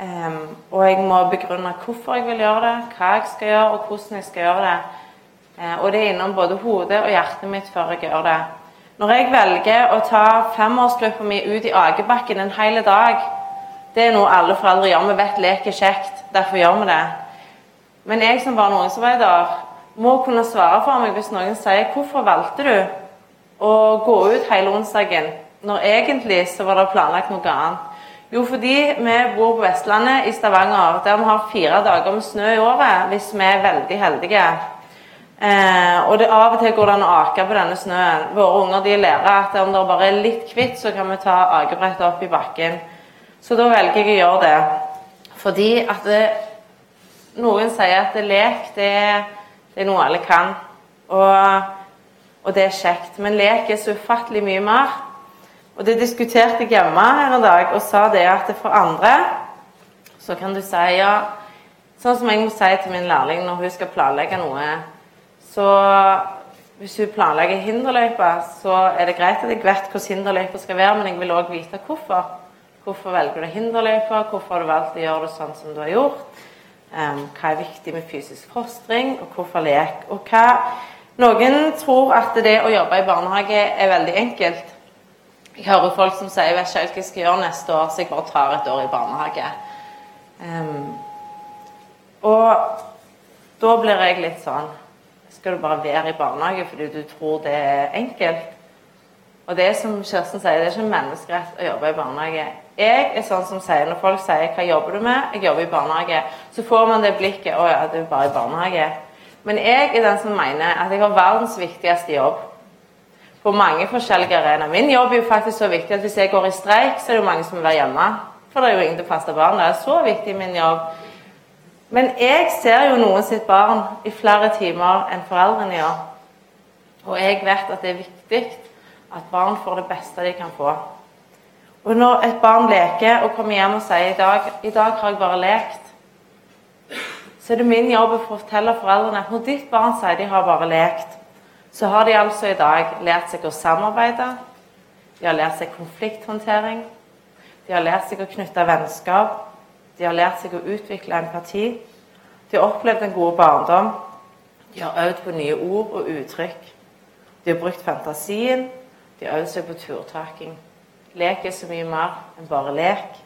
um, og jeg må begrunne hvorfor jeg vil gjøre det, hva jeg skal gjøre, og hvordan jeg skal gjøre det. Uh, og det er innom både hodet og hjertet mitt før jeg gjør det. Når jeg velger å ta femårsgruppa mi ut i akebakken en hel dag, det er noe alle foreldre gjør. Vi vet lek er kjekt, derfor gjør vi det. Men jeg som barne- og ungdomsarbeider må kunne svare for meg hvis noen sier 'Hvorfor valgte du å gå ut hele onsdagen?' Når egentlig så var det planlagt noe annet. Jo, fordi vi bor på Vestlandet, i Stavanger, der vi har fire dager med snø i året hvis vi er veldig heldige. Eh, og det av og til går det an å ake på denne snøen. Våre unger de lærer at om det bare er litt hvitt, så kan vi ta akebrettet opp i bakken. Så da velger jeg å gjøre det. Fordi at det, noen sier at det lek det, det er noe alle kan. Og, og det er kjekt. Men lek er så ufattelig mye mer. Og det diskuterte jeg hjemme her en dag og sa det at for andre så kan du si ja Sånn som jeg må si til min lærling når hun skal planlegge noe, så hvis hun planlegger hinderløype, så er det greit at jeg vet hvordan hinderløypa skal være, men jeg vil òg vite hvorfor. Hvorfor velger du hinderløypa? Hvorfor har du valgt å gjøre det sånn som du har gjort? Um, hva er viktig med fysisk fostring, og hvorfor lek? Og hva Noen tror at det å jobbe i barnehage er veldig enkelt. Jeg hører folk som sier 'jeg vet ikke helt hva jeg skal gjøre neste år', så jeg bare tar et år i barnehage. Um, og da blir jeg litt sånn skal du bare være i barnehage fordi du tror det er enkelt. Og det er som Kirsten sier, det er ikke menneskerett å jobbe i barnehage. Jeg er sånn som sier, Når folk sier 'hva jobber du med?' 'Jeg jobber i barnehage', så får man det blikket 'å ja, du er bare i barnehage'. Men jeg er den som mener at jeg har verdens viktigste jobb. På mange forskjellige arenaer. Min jobb er jo faktisk så viktig at hvis jeg går i streik, så er det jo mange som vil være hjemme. For det er jo ingen til å passe barn. Det er så viktig min jobb. Men jeg ser jo noen sitt barn i flere timer enn foreldrene gjør. Og jeg vet at det er viktig at barn får det beste de kan få. Og når et barn leker og kommer hjem og sier i dag, i dag har jeg bare lekt, så er det min jobb å fortelle foreldrene at når ditt barn sier de har bare lekt, så har de altså i dag lært seg å samarbeide, de har lært seg konflikthåndtering, de har lært seg å knytte vennskap, de har lært seg å utvikle empati. De har opplevd en god barndom. De har øvd på nye ord og uttrykk. De har brukt fantasien. De har øvd seg på turtaking. Lek er så mye mer enn bare lek.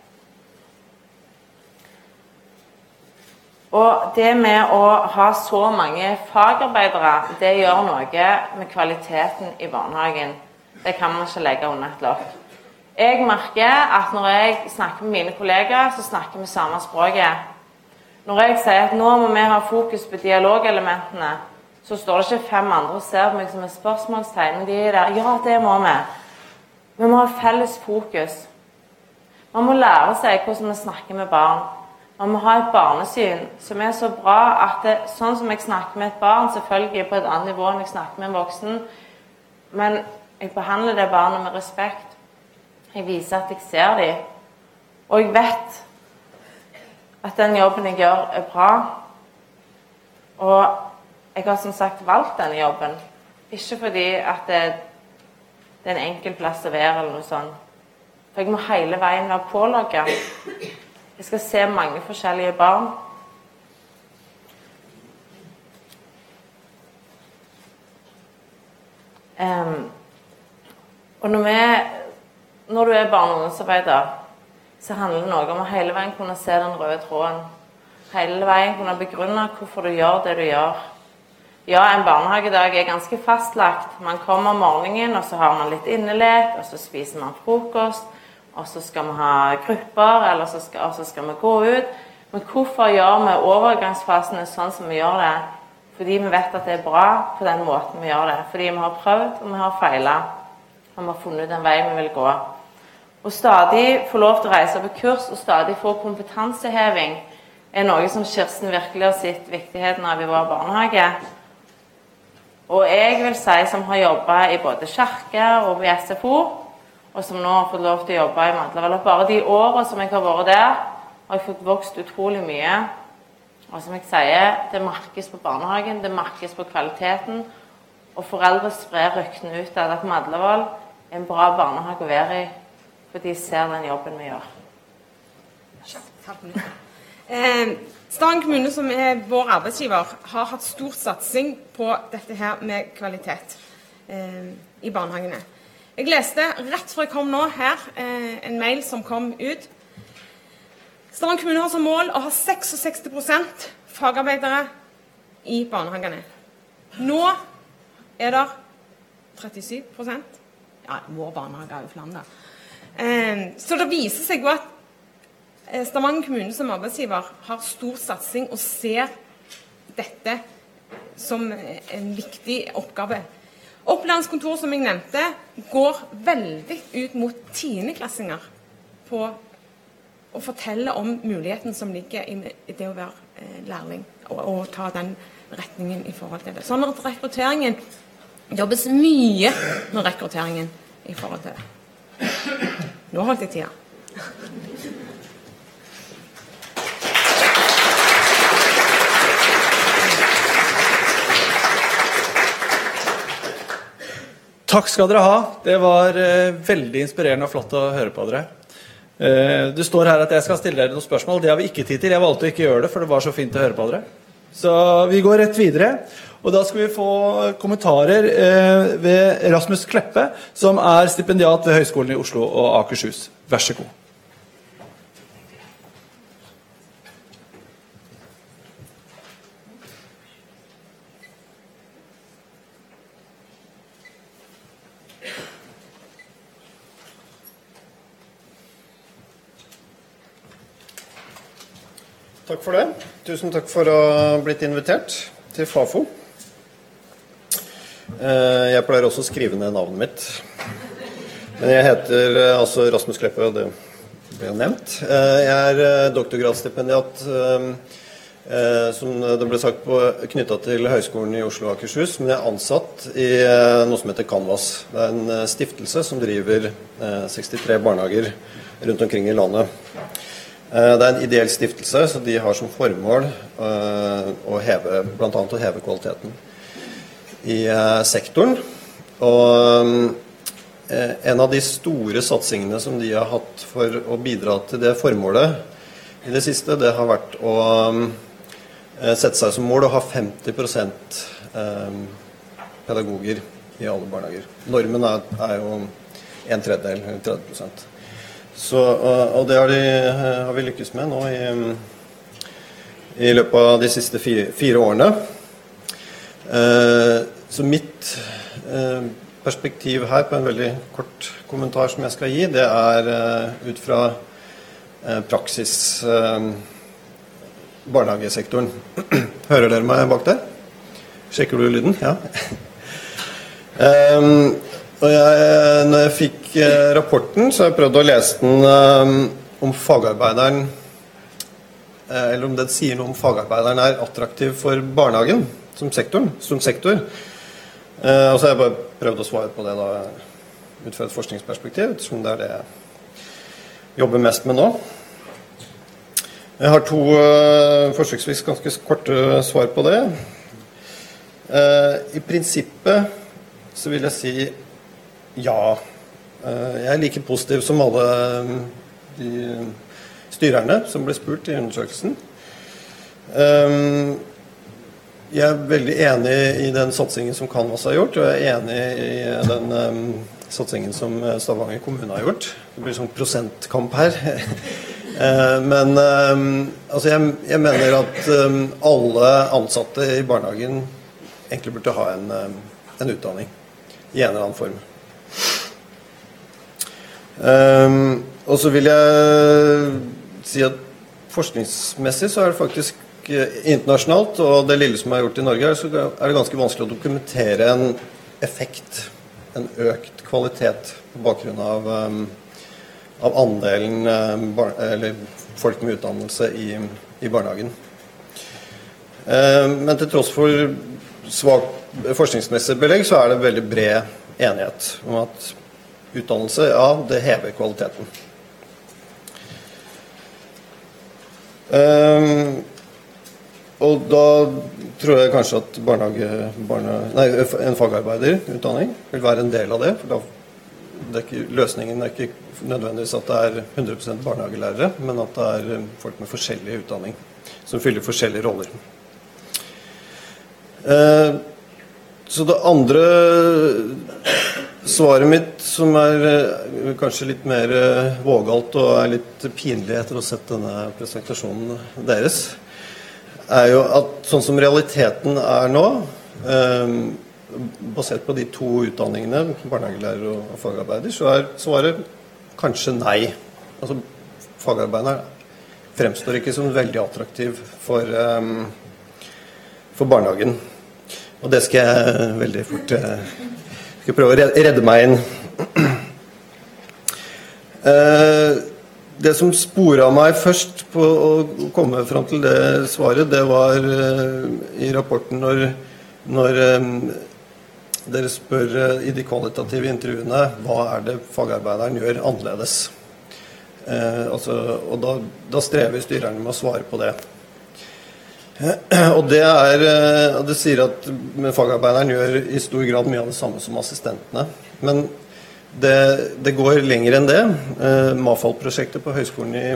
Og det med å ha så mange fagarbeidere, det gjør noe med kvaliteten i barnehagen. Det kan man ikke legge under et lokk. Jeg merker at når jeg snakker med mine kollegaer, så snakker vi samme språket. Når jeg sier at nå må vi ha fokus på dialogelementene, så står det ikke fem andre og ser på meg som et spørsmålstegn. De er der. Ja, det må vi. Vi må ha felles fokus. Man må lære seg hvordan vi snakker med barn. Man må ha et barnesyn som er så bra at det, sånn som jeg snakker med et barn, selvfølgelig på et annet nivå enn jeg snakker med en voksen, men jeg behandler det barnet med respekt. Jeg viser at jeg ser dem. Og jeg vet at den jobben jeg gjør, er bra. Og jeg har som sagt valgt denne jobben. Ikke fordi at det, det er en enkel plass å være, eller noe sånt. For jeg må hele veien være pålogga. Jeg skal se mange forskjellige barn. Um, og når vi når du er barne- og ungdomsarbeider, så handler det noe om å hele veien kunne se den røde tråden. Hele veien kunne begrunne hvorfor du gjør det du gjør. Ja, en barnehagedag er ganske fastlagt. Man kommer om morgenen, og så har man litt innelek, og så spiser man frokost, og så skal vi ha grupper, eller så skal, så skal vi gå ut. Men hvorfor gjør vi overgangsfasene sånn som vi gjør det? Fordi vi vet at det er bra på den måten vi gjør det. Fordi vi har prøvd, og vi har feila. Og vi har funnet den veien vi vil gå. Å stadig få lov til å reise på kurs og stadig få kompetanseheving er noe som Kirsten virkelig har sett viktigheten av i vår barnehage. Og jeg vil si som har jobba i både kirke og SFO, og som nå har fått lov til å jobbe i Madlavel Bare de åra som jeg har vært der, har jeg fått vokst utrolig mye. Og som jeg sier, det merkes på barnehagen, det merkes på kvaliteten. Og foreldre sprer ryktene ut av at Madlavoll er en bra barnehage å være i for de ser den jobben vi gjør. Eh, Stavanger kommune, som er vår arbeidsgiver, har hatt stor satsing på dette her med kvalitet eh, i barnehagene. Jeg leste rett før jeg kom nå her, eh, en mail som kom ut. Stavanger kommune har som mål å ha 66% fagarbeidere i barnehagene. Nå er det 37% Ja, vår barnehage er jo Flamda. Ehm, så det viser seg jo at eh, Stavanger kommune som arbeidsgiver har stor satsing og ser dette som en viktig oppgave. Opplæringskontor, som jeg nevnte, går veldig ut mot tiendeklassinger på å fortelle om muligheten som ligger i det å være eh, lærling og, og ta den retningen i forhold til det. Sånn at rekrutteringen jobbes mye med rekrutteringen i forhold til det. Nå holdt jeg tida. Takk skal dere ha. Det var eh, veldig inspirerende og flott å høre på dere. Eh, det står her at jeg skal stille dere noen spørsmål. Det har vi ikke tid til. Jeg valgte å ikke gjøre det, for det var så fint å høre på dere. Så vi går rett videre. Og da skal vi få kommentarer eh, ved Rasmus Kleppe, som er stipendiat ved Høgskolen i Oslo og Akershus. Vær så god. Takk for det. Tusen takk for å ha blitt invitert til Fafo. Eh, Jeg pleier også å skrive ned navnet mitt. Men jeg heter eh, altså Rasmus Kleppe, og det ble jo nevnt. Eh, Jeg er doktorgradsstipendiat, som det ble sagt, knytta til Høgskolen i Oslo og Akershus. Men jeg er ansatt i noe som heter Canvas. Det er en stiftelse som driver eh, 63 barnehager rundt omkring i landet. Eh, Det er en ideell stiftelse, så de har som formål eh, å heve, blant annet å heve kvaliteten i eh, sektoren. Og en av de store satsingene som de har hatt for å bidra til det formålet i det siste, det har vært å sette seg som mål å ha 50 eh, pedagoger i alle barnehager. Normen er, er jo en tredjedel, eller 30 så, og og det har, de, har vi lykkes med nå i, i løpet av de siste fire, fire årene. Eh, så mitt eh, perspektiv her på en veldig kort kommentar som jeg skal gi, det er eh, ut fra eh, praksis eh, barnehagesektoren. Hører dere meg bak der? Sjekker du lyden? Ja. um, og jeg, når jeg fikk eh, rapporten, så har jeg prøvd å lese den eh, om fagarbeideren eh, Eller om den sier noe om fagarbeideren er attraktiv for barnehagen som, sektoren, som sektor. Og så har jeg bare prøvd å svare på det da, ut fra et forskningsperspektiv, ettersom det er det jeg jobber mest med nå. Jeg har to forsøksvis ganske korte svar på det. I prinsippet så vil jeg si ja. Eh, Jeg er like positiv som alle eh, de styrerne som ble spurt i undersøkelsen. Eh, Jeg er veldig enig i den satsingen som Canvas har gjort, og jeg er enig i den satsingen som Stavanger kommune har gjort. Det blir sånn prosentkamp her. Men altså jeg, jeg mener at alle ansatte i barnehagen egentlig burde ha en, en utdanning i en eller annen form. Ehm, og så vil jeg si at forskningsmessig så er det faktisk eh, internasjonalt, og det lille som er gjort i Norge, så er det ganske vanskelig å dokumentere en effekt, en økt kvalitet, på bakgrunn av, um, av andelen um, bar eller folk med utdannelse i, i barnehagen. Um, men til tross for svakt forskningsmessig belegg, så er det veldig bred enighet om at utdannelse, ja, det hever kvaliteten. Um, og da tror jeg kanskje at barnehage, barne, nei, en fagarbeiderutdanning vil være en del av det. for da er ikke, Løsningen er ikke nødvendigvis at det er 100% barnehagelærere, men at det er folk med forskjellig utdanning som fyller forskjellige roller. Uh, så det andre svaret mitt, som er eh, kanskje litt mer eh, vågalt og er litt pinlig etter å ha sett denne presentasjonen deres, er jo at sånn som realiteten er nå, eh, basert på de to utdanningene, barnehagelærer og, fagarbeider, så er svaret kanskje nei. Altså fagarbeideren fremstår ikke som veldig attraktiv for, for barnehagen. Og det skal jeg veldig fort eh, skal prøve å redde meg inn. Eh, det som spora meg først på å komme fram til det svaret, det var uh, i rapporten når, når um, dere spør i de kvalitative intervjuene hva er det fagarbeideren gjør annerledes. Altså, og da, da strever styrerne med å svare på det. Og det er Det sier at fagarbeideren gjør i stor grad mye av det samme som assistentene. Men det, det, går lenger enn det. Eh, Mafal-prosjektet på Høgskolen i,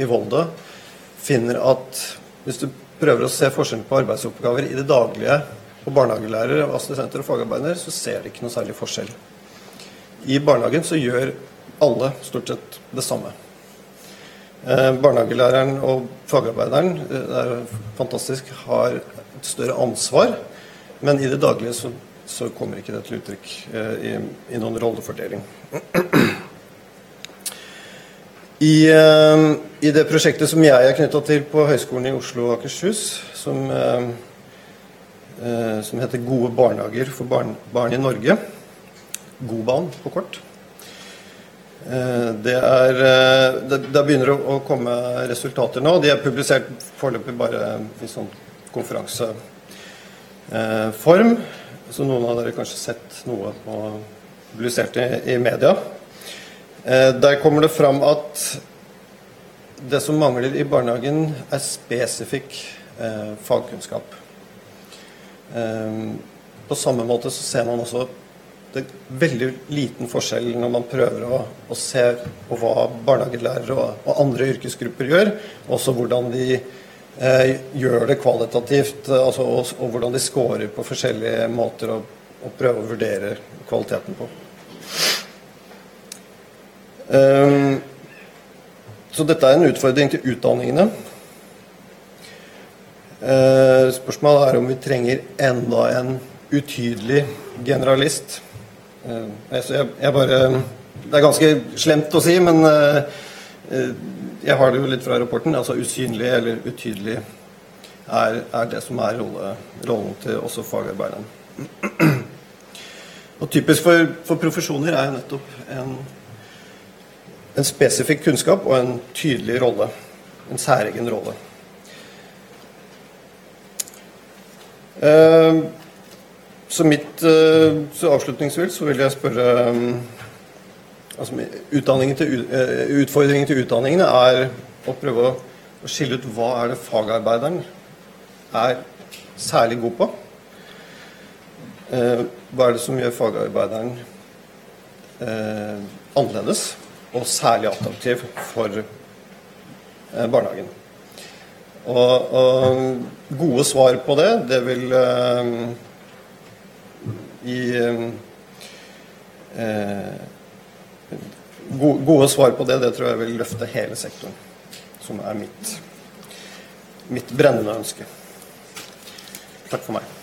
i, Volda finner at hvis du prøver å se forskjellen på arbeidsoppgaver i det daglige på barnehagelærere, assistenter og fagarbeidere, så ser det ikke noe særlig forskjell. I barnehagen så gjør alle stort sett det samme. Eh, barnehagelæreren og fagarbeideren eh, det er fantastisk, har et større ansvar, men i det daglige så så kommer ikke det til uttrykk eh, i, i, noen rollefordeling. I, I, det prosjektet som jeg er knytta til på Høgskolen i Oslo og Akershus, som, som heter Gode barnehager for barn, barn i Norge, GOBAN på kort, det er, det, det begynner å, komme resultater nå. De er publisert foreløpig bare i sånn konferanseform. Så noen av dere kanskje sett noe på publisert i, i media. Eh, der kommer det fram at det som mangler i barnehagen, er spesifikk eh, fagkunnskap. Eh, på samme måte så ser man også det er veldig liten forskjell når man prøver å, å se på hva barnehagelærere og, og, andre yrkesgrupper gjør, også hvordan de eh, gjør det kvalitativt, eh, altså, og, og, hvordan de scorer på forskjellige måter å, å prøve å vurdere kvaliteten på. Um, så dette er en utfordring til utdanningene. Uh, spørsmålet er om vi trenger enda en utydelig generalist. Uh, jeg, jeg bare, det er ganske slemt å si, men uh, jeg har det jo litt fra rapporten. altså Usynlig eller utydelig er, er det som er rolle, rollen til også fagarbeideren. Og Typisk for, for, profesjoner er jo nettopp en, en spesifikk kunnskap og en tydelig rolle. En særegen rolle. Uh, så mitt uh, så avslutningsvis så vil jeg spørre altså, utdanningen til, eh, Utfordringen til utdanningene er å prøve å, skille ut hva er det fagarbeideren er særlig god på. Eh, hva er det som gjør fagarbeideren eh, annerledes og særlig attraktiv for eh, barnehagen. Og, og, gode svar på det, det vil eh, gi eh, gode svar på det, det tror jeg vil løfte hele sektoren. Som er mitt, mitt brennende ønske. Takk for meg.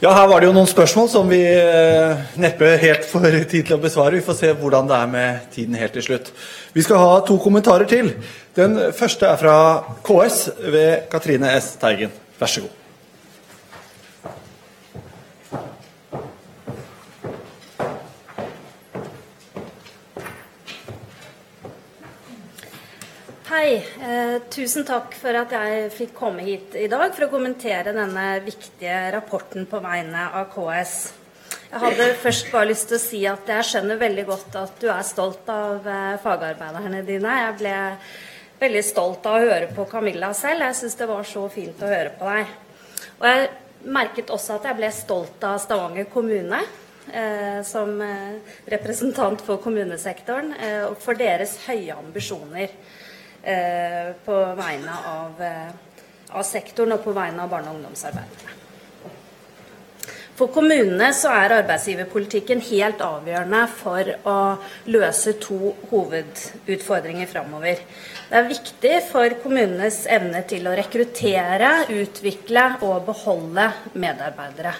Ja, her var det jo noen spørsmål som vi eh, neppe helt får tid til å besvare. Vi får se hvordan det er med tiden helt til slutt. Vi skal ha to kommentarer til. Den første er fra KS ved Katrine S. Teigen. Vær så god. Hei. Eh, tusen takk for at jeg fikk komme hit i dag for å kommentere denne viktige rapporten på vegne av KS. Jeg hadde først bare lyst til å si at jeg skjønner veldig godt at du er stolt av eh, fagarbeiderne dine. Jeg ble veldig stolt av å høre på Camilla selv. Jeg syns det var så fint å høre på deg. Og jeg merket også at jeg ble stolt av Stavanger kommune. Eh, som eh, representant for kommunesektoren, eh, og for deres høye ambisjoner. Eh, på vegne av, eh, av, sektoren og på vegne av barne- og ungdomsarbeidere. For kommunene så er arbeidsgiverpolitikken helt avgjørende for å løse to hovedutfordringer framover. Det er viktig for kommunenes evne til å rekruttere, utvikle og beholde medarbeidere.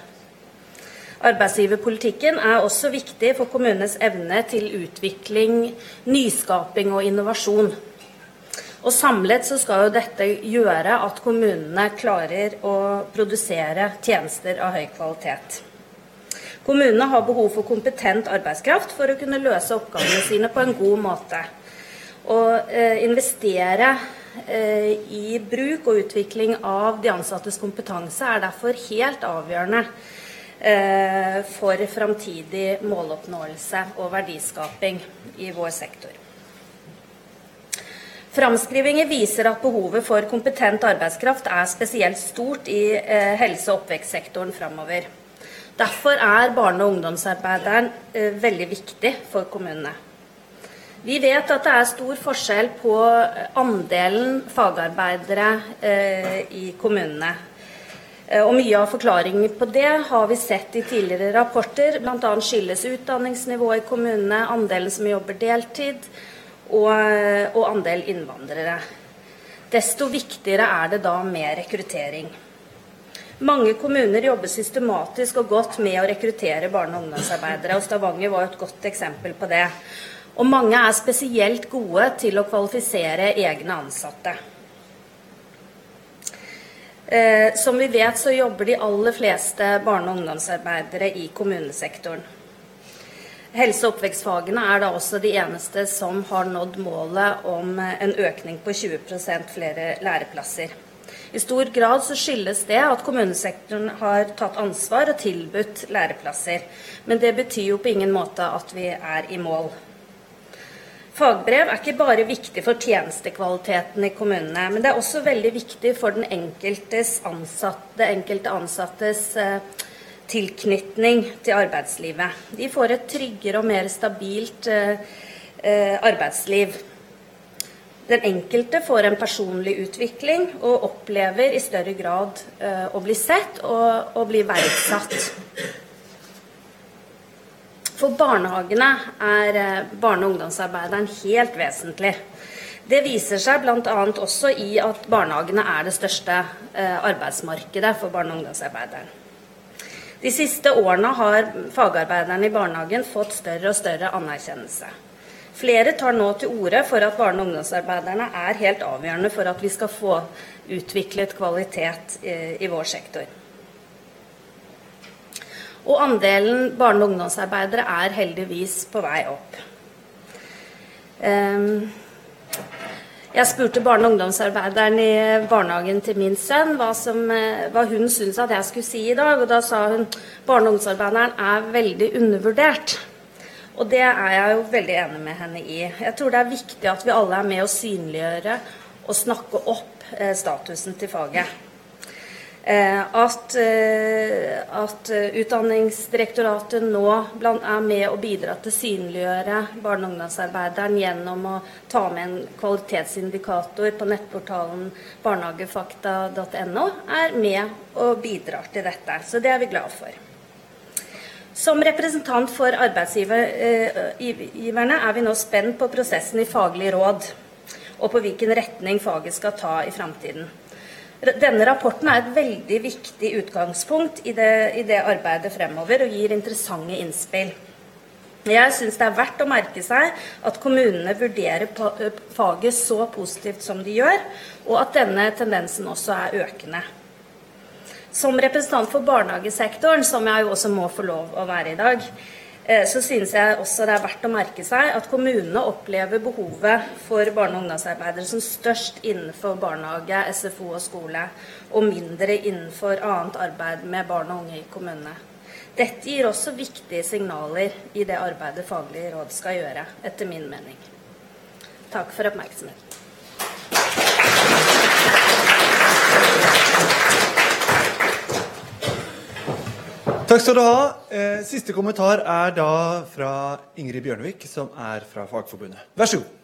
Arbeidsgiverpolitikken er også viktig for kommunenes evne til utvikling, nyskaping og innovasjon. Og Samlet så skal jo dette gjøre at kommunene klarer å produsere tjenester av høy kvalitet. Kommunene har behov for kompetent arbeidskraft for å kunne løse oppgavene sine på en god måte. Å eh, investere eh, i bruk og utvikling av de ansattes kompetanse er derfor helt avgjørende eh, for framtidig måloppnåelse og verdiskaping i vår sektor. Framskrivinger viser at behovet for kompetent arbeidskraft er spesielt stort i eh, helse- og oppvekstsektoren framover. Derfor er barne- og ungdomsarbeideren eh, veldig viktig for kommunene. Vi vet at det er stor forskjell på eh, andelen fagarbeidere i kommunene. Og Mye av forklaringen på det har vi sett i tidligere rapporter. Bl.a. skilles utdanningsnivået i kommunene, andelen som jobber deltid og, og andel innvandrere. Desto viktigere er det da med rekruttering. Mange kommuner jobber systematisk og godt med å rekruttere barne- og ungdomsarbeidere, og Stavanger var et godt eksempel på det. Og mange er spesielt gode til å kvalifisere egne ansatte. Eh, som vi vet, så jobber de aller fleste barne- og ungdomsarbeidere i kommunesektoren. Helse- og oppvekstfagene er da også de eneste som har nådd målet om en økning på 20% flere læreplasser. I stor grad så skyldes det at kommunesektoren har tatt ansvar og tilbudt læreplasser. Men det betyr jo på ingen måte at vi er i mål. Fagbrev er ikke bare viktig for tjenestekvaliteten i kommunene, men det er også veldig viktig for den enkeltes ansatte, enkelte ansattes eh, tilknytning til arbeidslivet. De får et tryggere og mer stabilt eh, eh arbeidsliv. Den enkelte får en personlig utvikling og opplever i større grad uh, å bli sett og, og bli verdsatt. For barnehagene er barne- og ungdomsarbeideren helt vesentlig. Det viser seg bl.a. også i at barnehagene er det største arbeidsmarkedet for barne- og ungdomsarbeideren. De siste årene har fagarbeiderne i barnehagen fått større og større anerkjennelse. Flere tar nå til orde for at barne- og ungdomsarbeiderne er helt avgjørende for at vi skal få utviklet kvalitet i, i vår sektor. Og andelen barne- og ungdomsarbeidere er heldigvis på vei opp. Um, jeg spurte barne- og ungdomsarbeideren i barnehagen til min sønn hva, som, eh, hva hun syntes at jeg skulle si i dag. Og da sa hun barne- og ungdomsarbeideren er veldig undervurdert. Og det er jeg jo veldig enig med henne i. Jeg tror det er viktig at vi alle er med å synliggjøre og snakke opp eh, statusen til faget. Eh, at, eh, at, Utdanningsdirektoratet nå er med å bidra til å synliggjøre barne- og ungdomsarbeideren gjennom å ta med en kvalitetsindikator på nettportalen barnehagefakta.no, er med og bidrar til dette. Så det er vi glad for. Som representant for arbeidsgiverne er vi nå spent på prosessen i faglig råd, og på hvilken retning faget skal ta i framtiden. Denne rapporten er et veldig viktig utgangspunkt i det, i det arbeidet fremover, og gir interessante innspill. Jeg syns det er verdt å merke seg at kommunene vurderer faget så positivt som de gjør, og at denne tendensen også er økende. Som representant for barnehagesektoren, som jeg jo også må få lov å være i dag, så synes jeg også det er verdt å merke seg at kommunene opplever behovet for barne- og ungdomsarbeidere som størst innenfor barnehage, SFO og skole, og mindre innenfor annet arbeid med barn og unge i kommunene. Dette gir også viktige signaler i det arbeidet Faglig råd skal gjøre, etter min mening. Takk for oppmerksomheten. Takk skal du ha. Eh, siste kommentar er da fra Ingrid Bjørnevik, som er fra Fagforbundet. Vær så god.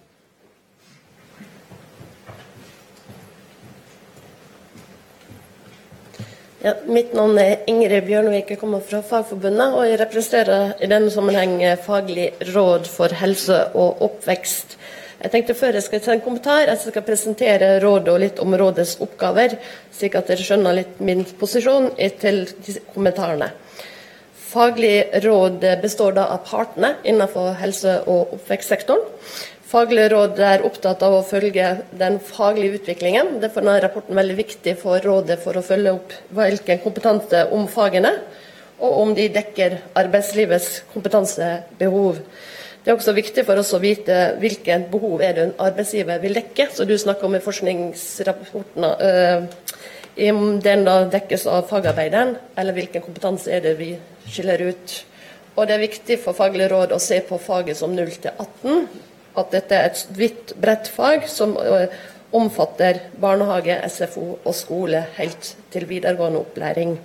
Ja, mitt navn er Ingrid Bjørnevik, jeg kommer fra Fagforbundet. Og jeg representerer i denne sammenheng Faglig råd for helse og oppvekst. Jeg tenkte før jeg skal ta en kommentar, jeg skal presentere rådet og litt om rådets oppgaver, slik at dere skjønner litt min posisjon til kommentarene. Faglig råd består da av partene innenfor helse- og oppvekstsektoren. Faglig råd er opptatt av å følge den faglige utviklingen. Derfor er rapporten veldig viktig for rådet for å følge opp hvilken kompetanse om fagene. og om de dekker arbeidslivets kompetansebehov. Det er også viktig for oss å vite hvilke behov er det en arbeidsgiver vil dekke. Så du snakker om i forskningsrapporten øh, om den da dekkes av fagarbeideren, eller hvilken kompetanse er det vi skiller ut. Og det er viktig for Faglig råd å se på faget som 0 til 18. At dette er et vidt, bredt fag som øh, omfatter barnehage, SFO og skole helt til videregående opplæring.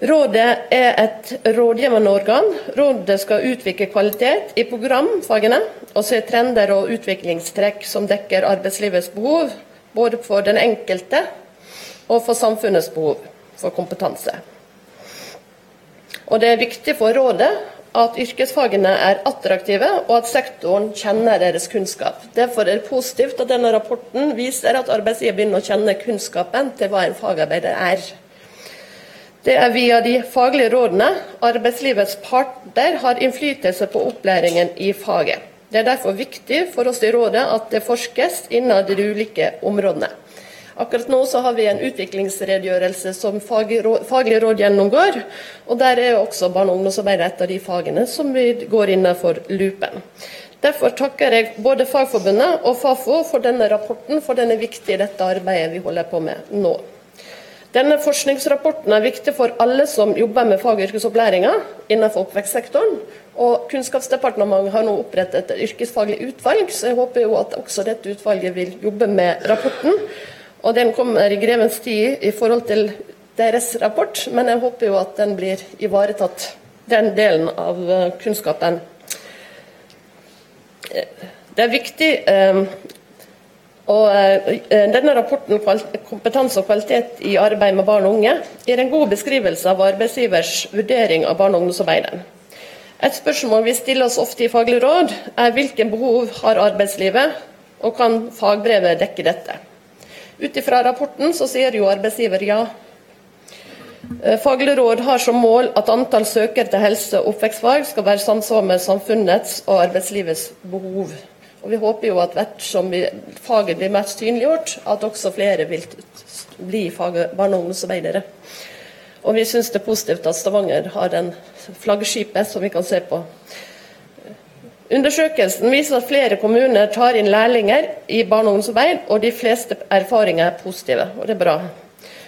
Rådet er et rådgivende organ. Rådet skal utvikle kvalitet i programfagene og se trender og utviklingstrekk som dekker arbeidslivets behov, både for den enkelte og for samfunnets behov for kompetanse. Og Det er viktig for rådet at yrkesfagene er attraktive, og at sektoren kjenner deres kunnskap. Derfor er det positivt at denne rapporten viser at arbeidsgiver begynner å kjenne kunnskapen til hva en fagarbeider er. Det er via de faglige rådene arbeidslivets parter har innflytelse på opplæringen i faget. Det er derfor viktig for oss i rådet at det forskes innen de ulike områdene. Akkurat nå så har vi en utviklingsredegjørelse som faglig råd gjennomgår. og Der er også barne- og ungdomsarbeid et av de fagene som vi går innenfor loopen. Derfor takker jeg både Fagforbundet og Fafo for denne rapporten, for den er viktig i dette arbeidet vi holder på med nå. Denne forskningsrapporten er viktig for alle som jobber med fag- og yrkesopplæringa innenfor oppvekstsektoren. Og Kunnskapsdepartementet har nå opprettet et yrkesfaglig utvalg, så jeg håper jo at også dette utvalget vil jobbe med rapporten. Og Den kommer i grevens tid i forhold til deres rapport, men jeg håper jo at den blir ivaretatt, den delen av eh, kunnskapen. Det er viktig eh, og eh, denne rapporten 'Kompetanse og kvalitet i arbeid med barn og unge' gir en god beskrivelse av arbeidsgivers vurdering av barne- og ungdomsarbeidet. Et spørsmål vi stiller oss ofte i Faglig råd, er hvilke behov har arbeidslivet, og kan fagbrevet dekke dette? Ut ifra rapporten så sier jo arbeidsgiver ja. Eh, Faglig råd har som mål at antall søkere til helse- og oppvekstfag skal være samsvar med samfunnets og arbeidslivets behov. Og Vi håper jo at hvert som faget blir mest synliggjort, at også flere vil bli faget barne- og ungdomsarbeidere. Og vi syns det er positivt at Stavanger har den flaggskipet som vi kan se på. Undersøkelsen viser at flere kommuner tar inn lærlinger i barne- og ungdomsarbeid, og de fleste erfaringer er positive. og det er bra.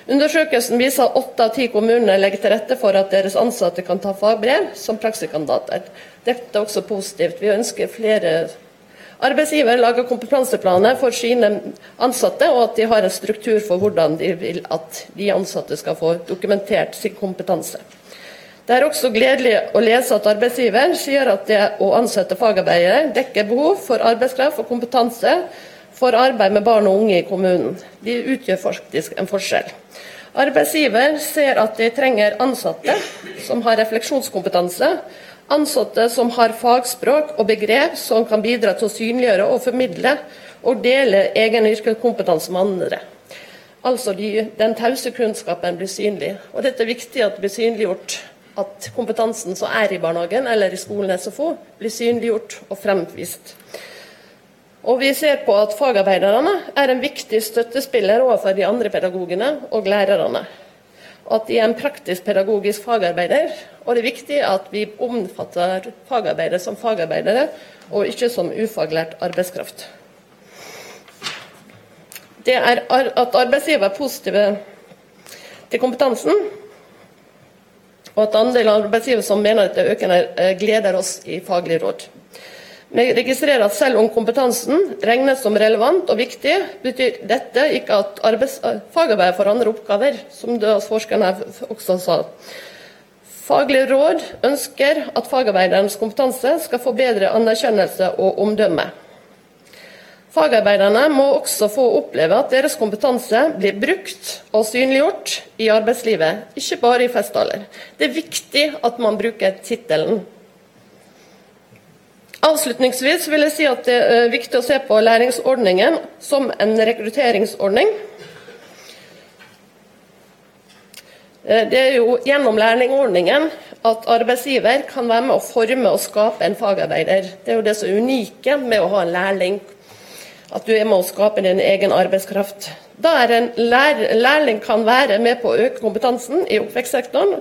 Undersøkelsen viser at åtte av ti kommuner legger til rette for at deres ansatte kan ta fagbrev som praksiskandidater. Dette er også positivt. Vi ønsker flere Arbeidsgiver lager kompetanseplaner for sine ansatte, og at de har en struktur for hvordan de vil at de ansatte skal få dokumentert sin kompetanse. Det er også gledelig å lese at arbeidsgiver sier at det å ansette fagarbeidere dekker behov for arbeidskraft og kompetanse for arbeid med barn og unge i kommunen. De utgjør faktisk en forskjell. Arbeidsgiver ser at de trenger ansatte som har refleksjonskompetanse, Ansatte som har fagspråk og begrep som kan bidra til å synliggjøre og formidle og dele egen yrkeskompetanse med andre. Altså de, Den tause kunnskapen blir synlig. Og dette er viktig at det blir synliggjort at kompetansen som er i barnehagen eller i skolen SFO, blir synliggjort og fremvist. Og Vi ser på at fagarbeiderne er en viktig støttespiller overfor de andre pedagogene og lærerne at de er en praktisk pedagogisk fagarbeider. Og det er viktig at vi omfatter fagarbeidere som fagarbeidere, og ikke som ufaglært arbeidskraft. Det er at arbeidsgiver er positive til kompetansen, og at andelen arbeidsgivere som mener at det økende, gleder oss i Faglig råd. Vi registrerer at selv om kompetansen regnes som relevant og viktig, betyr dette ikke at fagarbeidet får andre oppgaver, som forskerne også sa. Faglig råd ønsker at fagarbeidernes kompetanse skal få bedre anerkjennelse og omdømme. Fagarbeiderne må også få oppleve at deres kompetanse blir brukt og synliggjort i arbeidslivet, ikke bare i festtaler. Det er viktig at man bruker tittelen Avslutningsvis vil jeg si at det er viktig å se på læringsordningen som en rekrutteringsordning. Eh, det er jo gjennom lærlingordningen at arbeidsgiver kan være med å forme og skape en fagarbeider. Det er jo det er unike med å ha en lærling, at du er med å skape din egen arbeidskraft. Da er en lærling kan være med på å øke kompetansen i oppvekstsektoren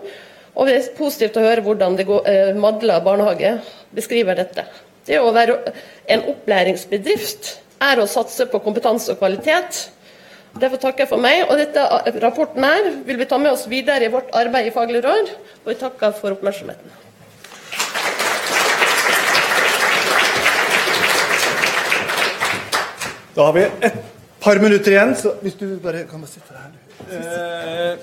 Og det er positivt å høre hvordan det går, eh, Madla barnehage beskriver dette. Det å være en opplæringsbedrift er å satse på kompetanse og kvalitet. Derfor takker jeg for meg. og dette Rapporten her vil vi ta med oss videre i vårt arbeid i Faglig råd. Og jeg takker for oppmerksomheten. Da har vi et par minutter igjen, så hvis du bare kan bare sitte her. Eh,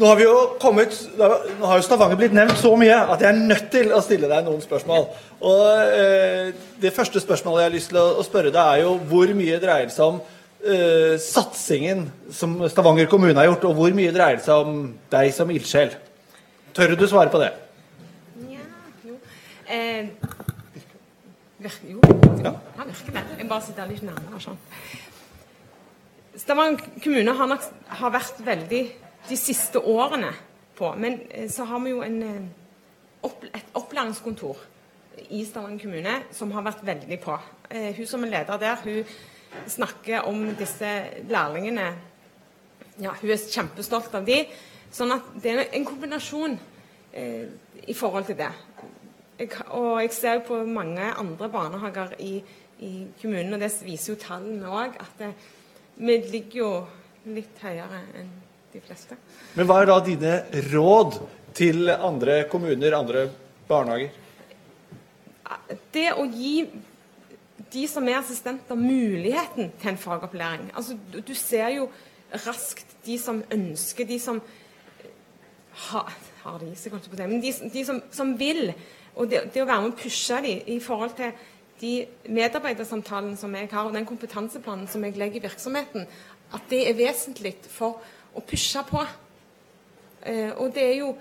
nå har vi jo kommet, nå har jo Stavanger blitt nevnt så mye at jeg er nødt til å stille deg noen spørsmål. Og eh, Det første spørsmålet jeg har lyst til å, å spørre deg, er jo hvor mye dreier det seg om eh, satsingen som Stavanger kommune har gjort, og hvor mye dreier det seg om deg som ildsjel? Tør du svare på det? Ja, jo. Eh, virker, jo, Ja. han virker det. Jeg bare sitter litt nærmere. sånn. Stavanger kommune har nok har vært veldig de siste årene på. Men eh, så har vi jo en, eh, et opplæringskontor i Stavanger kommune som har vært veldig på. Eh, hun som er leder der, hun snakker om disse lærlingene. Ja, hun er kjempestolt av de. Sånn at det er en kombinasjon eh, i forhold til det. Jeg, og jeg ser jo på mange andre barnehager i, i kommunen, og det viser jo tallene òg, at det, vi ligger jo litt høyere enn de fleste. Men hva er da dine råd til andre kommuner, andre barnehager? Det å gi de som er assistenter, muligheten til en fagopplæring. Altså, du, ser jo raskt de som ønsker, de som har, har det i seg, holdt på det, men de, de som, som vil. Og det, det å være med å pushe dem i forhold til de medarbeidersamtalene som jeg har, og den kompetanseplanen som jeg legger i virksomheten, at det er vesentlig for å pushe på. Eh, og det er jo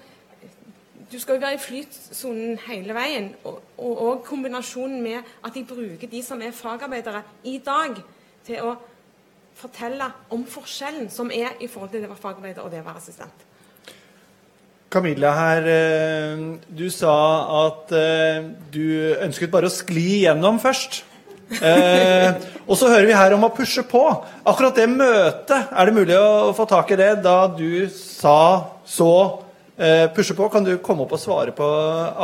Du skal jo være i flytsonen hele veien. Og, og, og kombinasjonen med at de bruker de som er fagarbeidere i dag, til å fortelle om forskjellen som er i forhold til det å være fagarbeider og det å være assistent. Camilla her, eh, du sa at eh, du ønsket bare å skli gjennom først. Eh, og så hører vi her om å pushe på. Akkurat det møtet, er det mulig å få tak i det da du sa så pushe på? Kan du komme opp og svare på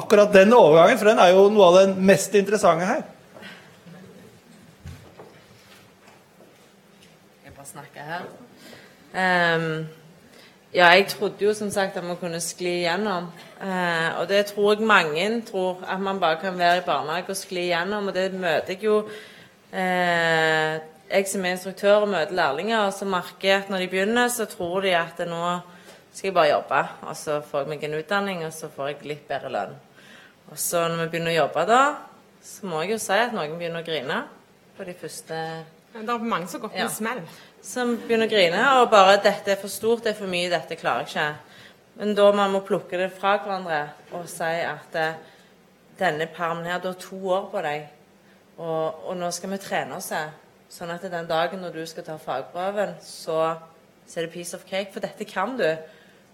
akkurat den overgangen? For den er jo noe av den mest interessante her. Jeg bare snakker her. Ehm, ja, jeg trodde jo som sagt at man kunne skli gjennom. Eh, og det tror jeg mange tror, at man bare kan være i barnehage og skli gjennom. Og det møter jeg jo eh, Jeg som er instruktør og møter lærlinger, og så merker jeg at når de begynner, så tror de at nå skal jeg bare jobbe. Og så får jeg meg en utdanning, og så får jeg litt bedre lønn. Og så når vi begynner å jobbe da, så må jeg jo si at noen begynner å grine på de første men Det er mange som går på Ja. en smell. Som begynner å grine og bare 'Dette er for stort, det er for mye, dette klarer jeg ikke'. Men da man må plukke det fra hverandre og si at eh, denne permen her, du har to år på deg, og, og nå skal vi trene oss her. Sånn at den dagen når du skal ta fagprøven, så, så er det piece of cake. For dette kan du.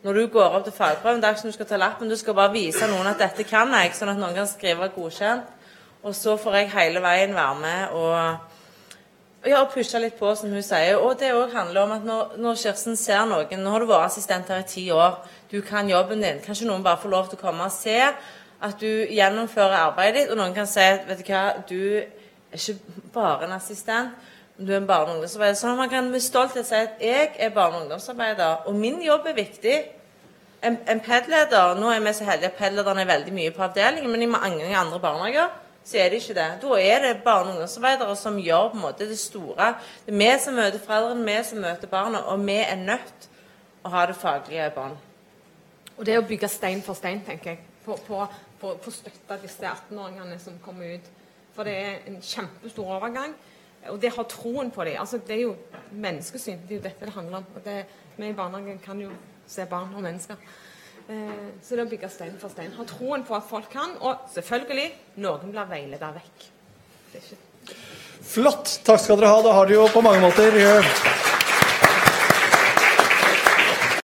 Når du går opp til fagprøven, det er ikke som du skal ta lappen, du skal bare vise noen at dette kan jeg, sånn at noen kan skrive godkjent. Og så får jeg hele veien være med og ja, og pushe litt på, som hun sier. Og det òg handler om at når, når Kirsten ser noen Nå har du vært assistent her i ti år. Du kan jobben din. Kanskje noen bare får lov til å komme og se at du gjennomfører arbeidet ditt, og noen kan si at vet du hva, du er ikke bare en assistent, du er en barne- og ungdomsarbeider. Sånn man kan med stolthet si at jeg er barne- og ungdomsarbeider, og min jobb er viktig. En, en PED-leder Nå er vi så heldige at PED-lederne er veldig mye på avdelingen, men i mange andre barnehager så er det ikke det. Da er det barne- og ungdomsarbeidere som gjør på en måte det store. Det er vi som møter foreldrene, vi som møter barna, og vi er nødt til å ha det faglige i bånn. Og det å bygge stein for stein, tenker jeg, på å støtte disse 18-åringene som kommer ut. For det er en kjempestor overgang. Og det har troen på dem. Altså, det er jo menneskesyn. Det er jo dette det handler om. Og det, vi i barnehagen kan jo se barn og mennesker. Eh, så det å bygge stein for stein. Ha troen på at folk kan. Og selvfølgelig, noen blir veiledet vekk. Er Flott. Takk skal dere ha. Da har dere jo på mange måter eh,